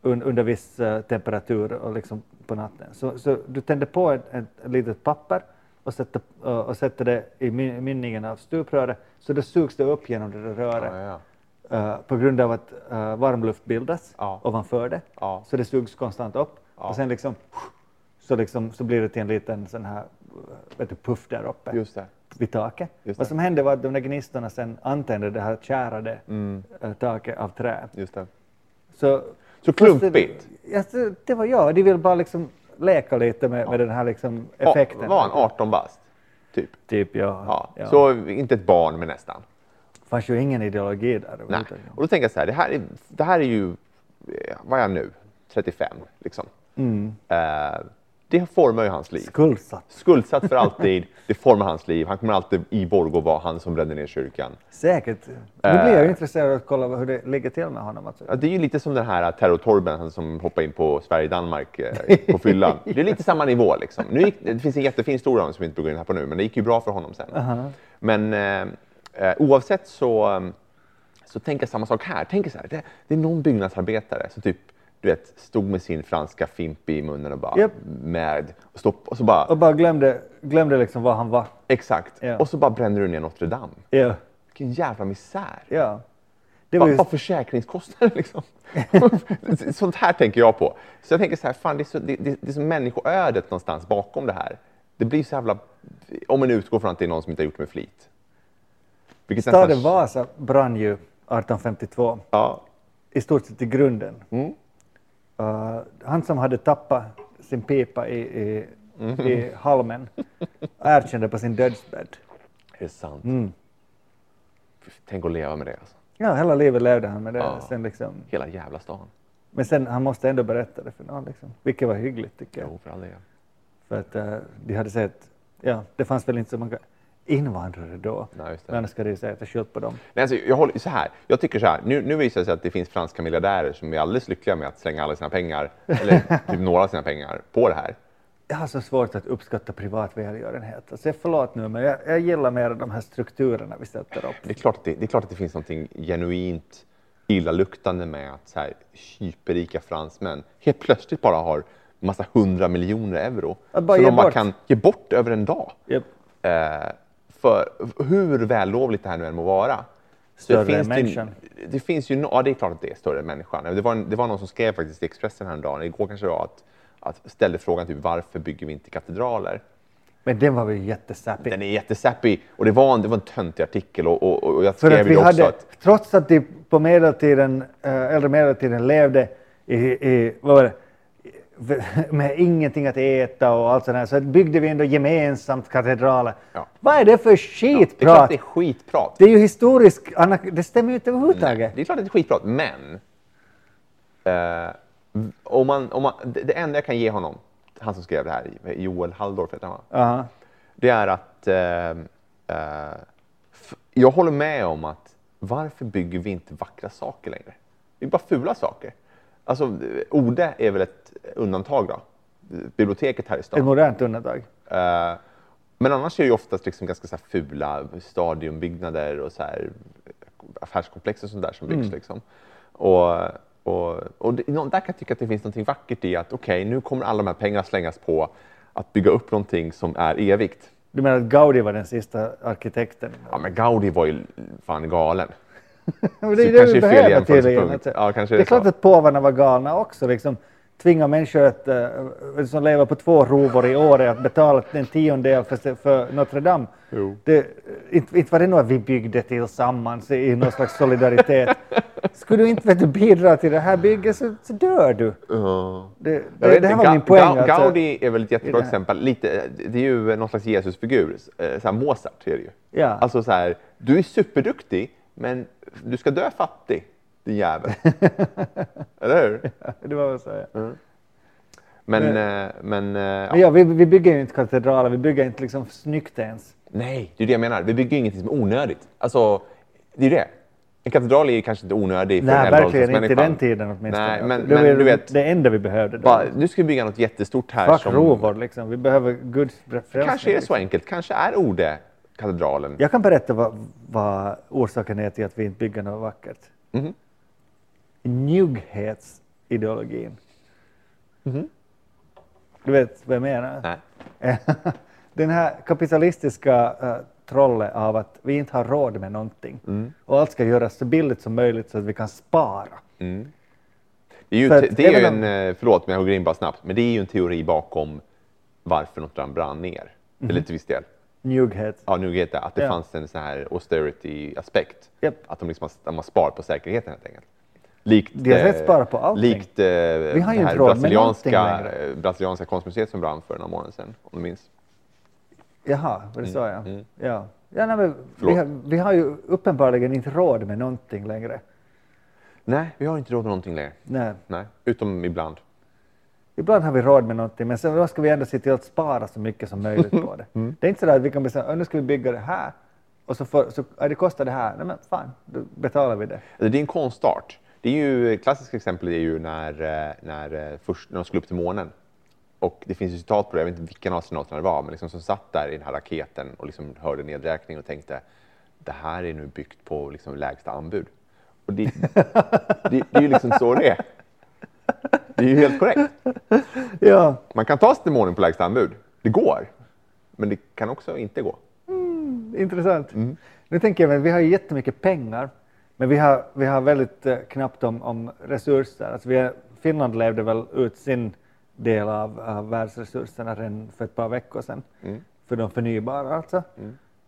un, under viss eh, temperatur och liksom på natten. Så, så du tänder på ett, ett, litet papper och sätter, och, och sätter det i my- mynningen av stupröret så då sugs det upp genom det där röret. ja, ja. eh, på grund av att varmluft bildas Ja. ovanför det. Så det sugs konstant upp och sen liksom så, liksom så blir det till en liten sån här eh, vet du, puff där uppe Just det. vid taket. Vad som hände var att de där gnistorna sen antände det här kärade Mm. eh, taket av trä. Just det. Så, Så klumpigt. Ja, så det var jag. De vill bara liksom leka lite med, med den här liksom effekten. Var han 18 bast? Typ. Typ, ja. Ja. ja. Så inte ett barn, men nästan. fanns ju ingen ideologi där. Nej. Och då tänker jag så här, det här är, det här är ju, eh, vad är jag nu? 35, liksom. Mm. Eh, det formar ju hans liv. Skuldsatt. Skuldsatt för alltid, det formar hans liv. Han kommer alltid i Borgå vara han som brände ner kyrkan. Säkert. Nu blir jag intresserad av att kolla hur det ligger till med honom. Alltså. Ja, det är ju lite som den här terrortorben han som hoppade in på Sverige-Danmark eh, på fyllan. Det är lite samma nivå. Liksom. Nu gick, det finns en jättefin historia om som vi inte behöver gå in här på nu, men det gick ju bra för honom sen. Men eh, eh, oavsett så, eh, så tänker jag samma sak här. Tänk så här det, det är någon byggnadsarbetare som typ du vet, stod med sin franska fimp i munnen och bara Japp. med och, stopp, och så bara Och bara glömde, glömde liksom vad han var. exakt Ja. och så bara bränner du ner Notre Dame. Ja. Vilken jävla misär. ja. Det var bara försäkringskostnader liksom. Sånt här tänker jag på. Så jag tänker så här, fan det är så, det, det, det är så människoödet någonstans bakom det här. Det blir så jävla, om man utgår från att det är någon som inte har gjort det med flit. Vilket staden nästan- Vasa brann ju 1852 Ja, i stort sett i grunden. Mm. Uh, han som hade tappat sin pipa i, i, Mm. i halmen erkände på sin dödsbädd. är det sant? Mm. Tänk att leva med det alltså. Ja, hela livet levde han med det. Ja. Sen liksom, Hela jävla stan. men sen han måste ändå berätta det för någon, liksom, vilket var hyggligt tycker jag. Jo, för all del. För att eh, de hade sett, ja, det fanns väl inte så många invandrare då. Nej. Men ska det är skylt på dem. Nej, alltså, jag, håller, så här, jag tycker så här, nu, nu visar det sig att det finns franska miljardärer som är alldeles lyckliga med att slänga alla sina pengar, eller typ några av sina pengar, på det här. Jag har så svårt att uppskatta privat välgörenhet. Alltså, jag förlåt nu, men jag, jag gillar mer de här strukturerna vi sätter upp. Det är klart att det, det, är klart att det finns något genuint illaluktande med att så här, hyperrika fransmän helt plötsligt bara har massa hundra miljoner euro Att bara som de bara bort. kan ge bort över en dag. Japp. Eh, för hur vällovligt det här nu än må vara. Större finns det, människan. det finns ju, ja det är klart att det är större än människan. Det var, det var någon som skrev faktiskt i Expressen häromdagen, igår kanske det var, att, att ställde frågan typ varför bygger vi inte katedraler? Men den var väl jättesappig. Den är jättesappig och det var en, det var en töntig artikel och, och, och jag För skrev att ju vi också hade, att trots att de på medeltiden, äh, äldre medeltiden levde i, i vad var det, med ingenting att äta och allt sånt där, så byggde vi ändå gemensamt katedraler. Ja. Vad är det för det är klart skitprat? det är skitprat. det är ju historiskt, det stämmer ju inte överhuvudtaget. Det är klart det är skitprat, men eh, om man, om man, det, det enda jag kan ge honom, han som skrev det här, Joel Halldorf heter han va? Aha. det är att eh, eh, jag håller med om att varför bygger vi inte vackra saker längre? Det är bara fula saker. Alltså, Ode är väl ett undantag då, biblioteket här i Ett stan. modernt undantag. Eh, men annars är det ju oftast liksom ganska så fula stadionbyggnader och så här affärskomplex och sånt där som byggs. Liksom. Och, och, och det, där kan jag tycka att det finns något vackert i att okej, nu kommer alla de här pengarna slängas på att bygga upp någonting som är evigt. Du menar att Gaudi var den sista arkitekten? Ja, men Gaudi var ju fan galen. Det är det det kanske vi är fel behöver tydligen. Alltså, Ja, det det är klart att påvarna var galna också. Liksom, tvinga människor att, eh, som lever på två rovor i året att betala en tiondel för, för Notre Dame. Jo. Det, inte, inte var det nog att vi byggde tillsammans i någon slags solidaritet. Skulle du inte vet du, bidra till det här bygget så, så dör du. Ja. Det, det, det här var min Ga- poäng. Ga- alltså. Gaudi är väl ett jättebra exempel. Lite, det är ju någon slags Jesusfigur. eh, Så här Mozart är det ju. Ja. Alltså så här, du är superduktig, men du ska dö fattig, din jävel. Eller hur? det var väl så, ja. Men, Men- eh, men, eh, ja. Men ja, vi, vi bygger ju inte katedraler, vi bygger inte liksom snyggt ens. nej, det är det jag menar. Vi bygger ingenting som är onödigt. Alltså, det är det. En katedral är kanske inte onödig för Nej, en verkligen inte i den tiden åtminstone. Nej, men, det var men du vet, det enda vi behövde då. bara, nu ska vi bygga något jättestort här. Fuck som, rovor liksom. Vi behöver Guds. Kanske är det så liksom. enkelt. Kanske är Ode katedralen. Jag kan berätta vad, vad orsaken är till att vi inte bygger något vackert. Mhm. Njugghetsideologin. Du vet vad jag menar? Nej. Den här kapitalistiska uh, trollet av att vi inte har råd med någonting Mm. och allt ska göras så billigt som möjligt så att vi kan spara. Det är ju, att det är ju om- en, eh, förlåt men jag hugger in bara snabbt, men det är ju en teori bakom varför Notre Dame brann ner. Eller till viss del. Njugghet. Ja, nu vet jag att det Ja. fanns en sån här austerity-aspekt. Japp. Att de liksom har, har sparat på säkerheten helt enkelt. Likt, De har rätt eh, sparat på allting. Likt eh, Vi har ju det här brasilianska, eh, brasilianska konstmuseet som brann för några månader sedan, om du minns. Jaha, var det så ja? mm. ja. ja nej, vi, har, vi har ju uppenbarligen inte råd med någonting längre. Nej, vi har inte råd med någonting längre. Nej. Nej, utom ibland. Ibland har vi råd med någonting, men sen då ska vi ändå se till att spara så mycket som möjligt på det. Mm. Det är inte så att vi kan bestämma nu ska vi bygga det här och så, får, så ja, det kostar det här. Nej men fan, då betalar vi det. Det är en konstart. Det är ju, ett klassiskt exempel är ju när, eh, när, eh, först, när de skulle upp till månen. Och det finns ju citat på det, jag vet inte vilken av astronauterna det var, men liksom som satt där i den här raketen och liksom hörde nedräkningen och tänkte det här är nu byggt på liksom lägsta anbud. Och det, det, det är ju liksom så det är. Det är ju helt korrekt. Ja, Man kan ta sig till månen på lägsta anbud. Det går. Men det kan också inte gå. intressant. Mm. Nu tänker jag, vi har jättemycket pengar, men vi har, vi har väldigt eh, knappt om, om resurser. Alltså vi är, Finland levde väl ut sin del av, av världsresurserna redan för ett par veckor sedan, Mm. för de förnybara alltså.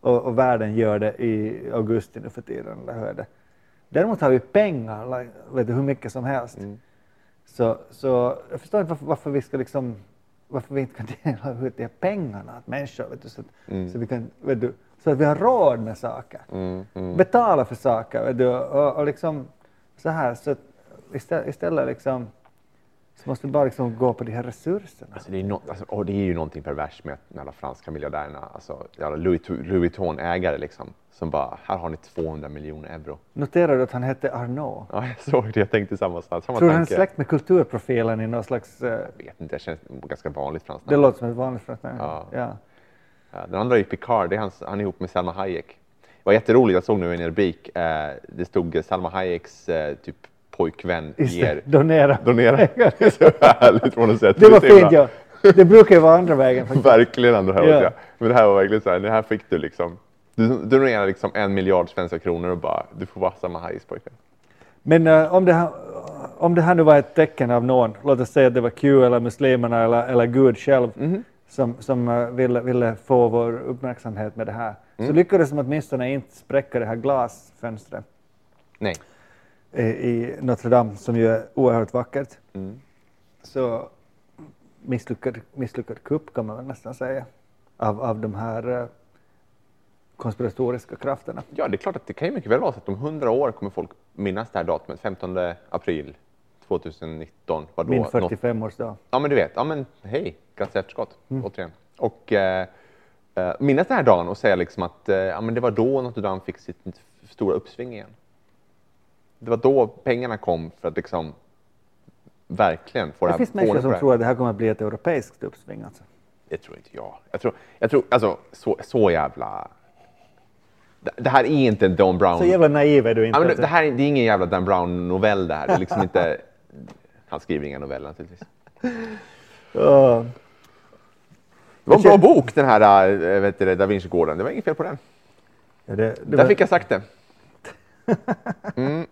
Och, och världen gör det i augusti nu för tiden, eller hur är det? Däremot har vi pengar, like, vet du, hur mycket som helst. Mm. Så, så jag förstår inte varför, varför vi ska liksom varför vi inte kan dela ut de här pengarna till människor, vet du, så, att, så, vi kan, vet du, så att vi har råd med saker. Betala för saker, vet du, och, och liksom så här, så istället, istället liksom, så måste vi bara liksom gå på de här resurserna. Alltså det, är no, alltså, och det är ju någonting perverst med att alla franska miljardärerna, alltså Louis, Louis Vuitton-ägare liksom, som bara, här har ni 200 miljoner euro. Noterar du att han hette Arnaud? Ja, jag såg det, jag tänkte samma, samma Tror du han är släkt med kulturprofilen i någon slags... eh, Jag vet inte, det känns ganska vanligt franskt det låter som ett vanligt franskt namn. Ja. Ja. Den andra är Picard, det är hans, han är ihop med Salma Hayek. Det var jätteroligt, jag såg nu en rubrik, eh, det stod Salma Hayeks eh, typ pojkvän ger, donera. donera. Det är så härligt på något sätt. Det var fint ja. Det brukar ju vara andra vägen. faktiskt. Verkligen andra här Ja. ja. Men det här var verkligen så här, det här fick du liksom. Du du donerar liksom en miljard svenska kronor och bara, du får vara Salma Hayeks pojkvän. Men eh, om, det här, om det här nu var ett tecken av någon, låt oss säga att det var Q eller muslimerna eller, eller Gud själv Mhm. som, som eh, ville, ville få vår uppmärksamhet med det här, Mm. så lyckades de åtminstone inte spräcka det här glasfönstret Nej. I, Notre Dame som ju är oerhört vackert. Mm. Så misslyckad, misslyckad kupp kan man väl nästan säga av, av de här eh, konspiratoriska krafterna. Ja, det är klart att det kan ju mycket väl vara så att om 100 år kommer folk minnas det här datumet, 15 april 2019. Vadå? Min Något- 45-årsdag. Ja, men du vet. Ja, men hej, grattis i efterskott, Mm. återigen. Och eh, eh, minnas den här dagen och säga liksom att eh, ja, men det var då Notre Dame fick sitt stora uppsving igen. Det var då pengarna kom för att liksom verkligen få det, Det här finns få ordning människor som det tror att det här kommer att bli ett europeiskt uppsving. Alltså. Det tror inte jag. Jag tror, jag tror alltså så, så jävla... Det, det här är inte en Dan Brown... Så jävla naiv är du inte. ja, men det, det här är, det är ingen jävla Dan Brown-novell det här. Det är liksom inte... Han skriver inga noveller naturligtvis. Det var en bra bok den här äh, vet du, Da Vinci-gården. Det var inget fel på den. Ja, det, det Där var, fick jag sagt det. Mm.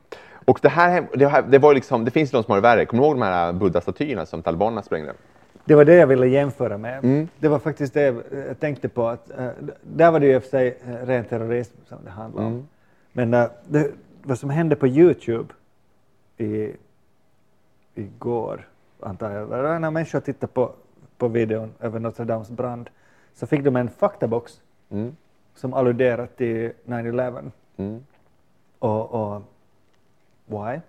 Och det här, det, här, det var liksom, det finns de som har det värre. Kommer du ihåg de här buddha-statyerna som talibanerna sprängde? det var det jag ville jämföra med. Mm. Det var faktiskt det jag tänkte på. Att, eh, där var det ju i och för sig eh, ren terrorism som det handlade om. Mm. Men eh, det, vad som hände på Youtube i, igår, antar jag, var när människor tittade på, på videon över Notre Dames brand, så fick de en faktabox Mm. som alluderar till 9-11. Mm. Och, och why?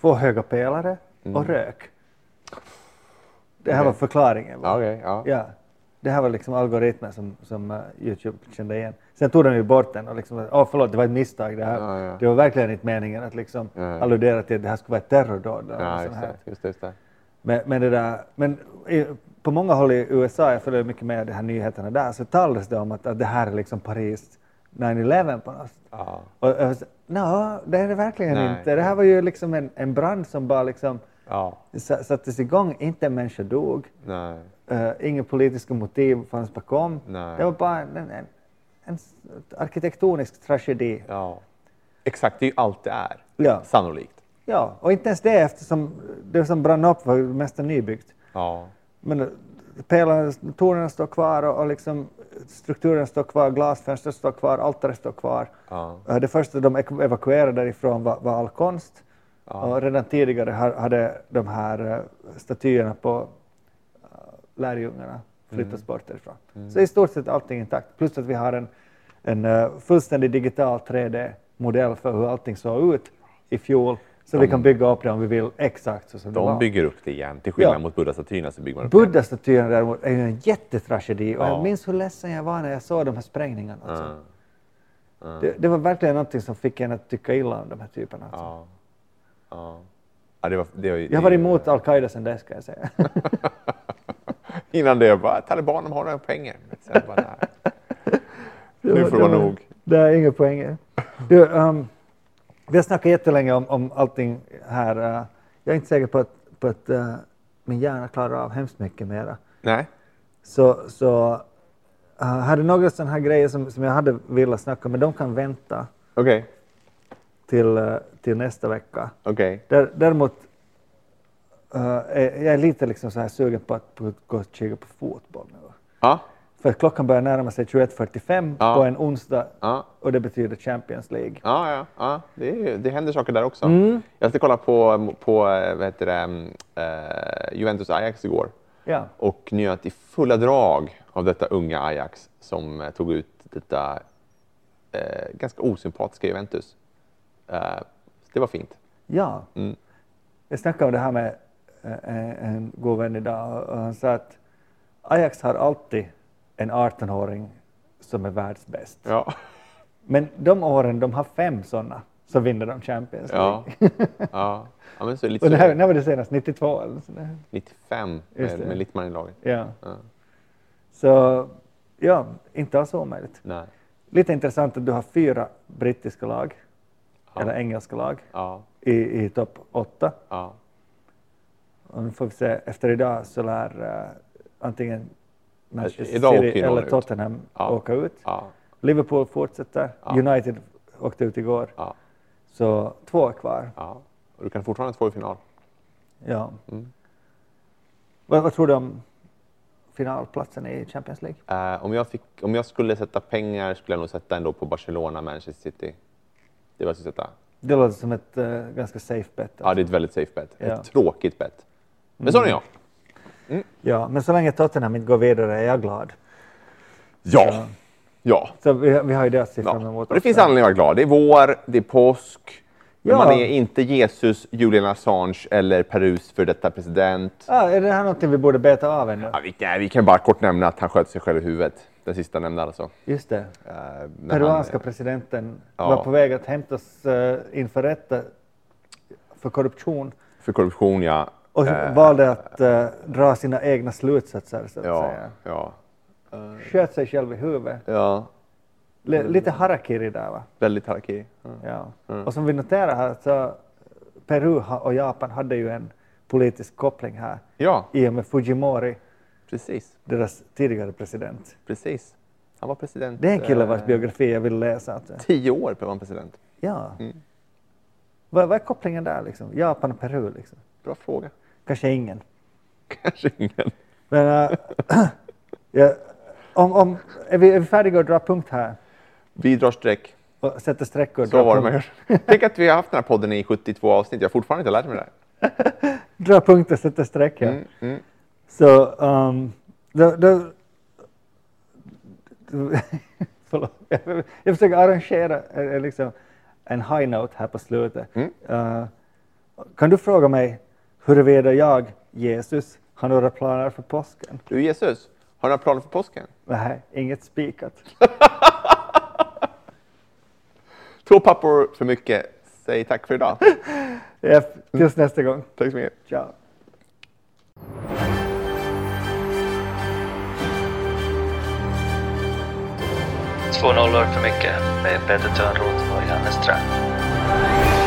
Två höga pelare och rök. Det här var förklaringen. va? Okej, ja. Ja. Det här var liksom algoritmen som, som uh, Youtube kände igen. Sen tog de ju bort den och liksom, åh förlåt, det var ett misstag. Det, här, Ja, ja. det var verkligen inte meningen att liksom Ja, alludera till att det här skulle vara ett terrordåd. eller Ja, något just sånt här. det. Just det, just det. Men, men, det där, men i, på många håll i USA, jag följer mycket med de här nyheterna där, så talas det om att, att det här är liksom Paris 9-11 på något. Ja. Och jag sa, no, det är det verkligen Nej. inte. Det här var ju liksom en, en brand som bara liksom ja. sa- sattes igång, inte en människa dog, Nej. uh, inga politiska motiv fanns bakom. Nej. Det var bara en, en, en arkitektonisk tragedi. Ja. Exakt, det är ju allt det är. Ja. Sannolikt. ja, och inte ens det eftersom det som brann upp var mest nybyggt. Ja. Men pelarna, står kvar och, och liksom strukturen står kvar, glasfönstret står kvar, altaret står kvar. Ja. Eh, Det första de evakuerade därifrån var, var all konst. Ja. Och redan tidigare ha- hade de här eh, statyerna på uh, lärjungarna flyttats bort därifrån. Så i stort sett allting intakt. Plus att vi har en, en eh, fullständig digital 3D-modell för hur allting såg ut i fjol. Så vi kan bygga upp det om vi vill exakt så som det var. De bygger upp det igen. Till skillnad Ja. mot Buddha-statyerna så bygger man upp det. Buddha-statyn däremot är ju en jättetragedi och Ja. jag minns hur ledsen jag var när jag såg de här sprängningarna. Alltså. Ja. Det, det var verkligen någonting som fick en att tycka illa om de här typerna. Alltså. Ja. Ja. Ja, det var, det var, Jag varit emot al-Qaida sedan dess kan jag säga. Innan det bara, talibanerna har några pengar. Sen bara, nej. Nu får det vara nog. Det är inga poänger. Du, um, vi har snackat jättelänge om, om allting här. uh, jag är inte säker på att, på att uh, min hjärna klarar av hemskt mycket mera. Nej. Så, så uh, hade några sådana här grejer som, som jag hade velat snacka om, men de kan vänta Okej. till, uh, till nästa vecka. Okej. Där, däremot uh, är jag är lite liksom så här sugen på att, på att gå och kika på fotboll nu. Ja. För att klockan börjar närma sig 21.45 Ja. på en onsdag Ja. och det betyder Champions League. Ja, ja, ja. Det, är, det händer saker där också. Mm. Jag ska kolla på, på eh, vad heter det, mm, eh, Juventus Ajax igår Ja. och njöt i fulla drag av detta unga Ajax som eh, tog ut detta eh, ganska osympatiska Juventus. Eh, det var fint. ja. Mm. Jag snackade om det här med en god vän idag och han sa att Ajax har alltid en 18-åring som är världsbäst. Ja. Men de åren de har fem sådana så vinner de Champions League. Ja. ja. ja men så är det lite Och det här, så. när var det senast? 92 eller sådär? 95 Just med, med Littman i laget. Ja. Ja. Så ja, inte alls omöjligt. Nej. Lite intressant att du har fyra brittiska lag, Ja. eller engelska lag, Ja. i, i topp åtta. Ja. Och nu får vi se, efter idag så lär uh, antingen Manchester Idag City eller. Tottenham Ja. åka ut. Ja. Liverpool fortsätter, Ja. United åkte ut igår. Ja. Så två är kvar. ja. Du kan fortfarande få i final. Ja. Mm. Vad, vad tror du om finalplatsen i Champions League? Eh, om, jag fick, om jag skulle sätta pengar skulle jag nog sätta ändå på Barcelona, Manchester City. Det var jag sätta. Det låter som ett eh, ganska safe bet. Ja, det är ett väldigt safe bet. Ett tråkigt bet. Men sån är jag. Ja, men så länge Tottenham inte går vidare är jag glad. Ja. Ja. Så vi, vi har ju det att se ja. fram emot. Och det finns anledning att vara glad. Det är vår, det är påsk. Ja. man är inte Jesus, Julian Assange eller Perus för detta president. Ja, är det här någonting vi borde beta av ännu? Ja, vi, nej, vi kan bara kort nämna att han sköt sig själv i huvudet. Den sista nämnde alltså. Just det. Eh, när Peruanska han, presidenten Ja. var på väg att hämtas uh, inför rätta för korruption För korruption, ja. Och Eh, valde att eh, dra sina egna slutsatser så att Ja, säga. ja. Sköt sig själv i huvudet. Ja, L- lite harakiri där va? väldigt harakiri. Ja. Ja. Mm. Och som vi noterar här så Peru och Japan hade ju en politisk koppling här ja, i och med Fujimori, precis. deras tidigare president. Precis. Han var president. Det är en kille vars eh, biografi jag vill läsa. Alltså. Tio år var han president. Ja. Mm. Vad, vad är kopplingen där liksom? Japan och Peru liksom? Bra fråga. Kanske ingen. Kanske ingen. Men äh, ja, om, om, är, vi, är vi färdiga att dra punkt här? Vi drar streck. Och sätter streck och Så var det man punkt, gör. Tänk att vi har haft den här podden i 72 avsnitt. Jag har fortfarande inte lärt mig det här. dra punkt och sätter streck. Ja. Mm, mm. Så um, då, då, förlåt, jag, försöker arrangera eh, liksom, en high note här på slutet. Mm. Uh, kan du fråga mig huruvida jag, Jesus, har några planer för påsken? Du Jesus, Har du några planer för påsken? Nej, inget spikat. Två pappor för mycket. Säg tack för idag. Ja, tills nästa gång. Tack så mycket. Ciao. Två nollor för mycket med Peter Törnroth och Janne Ström.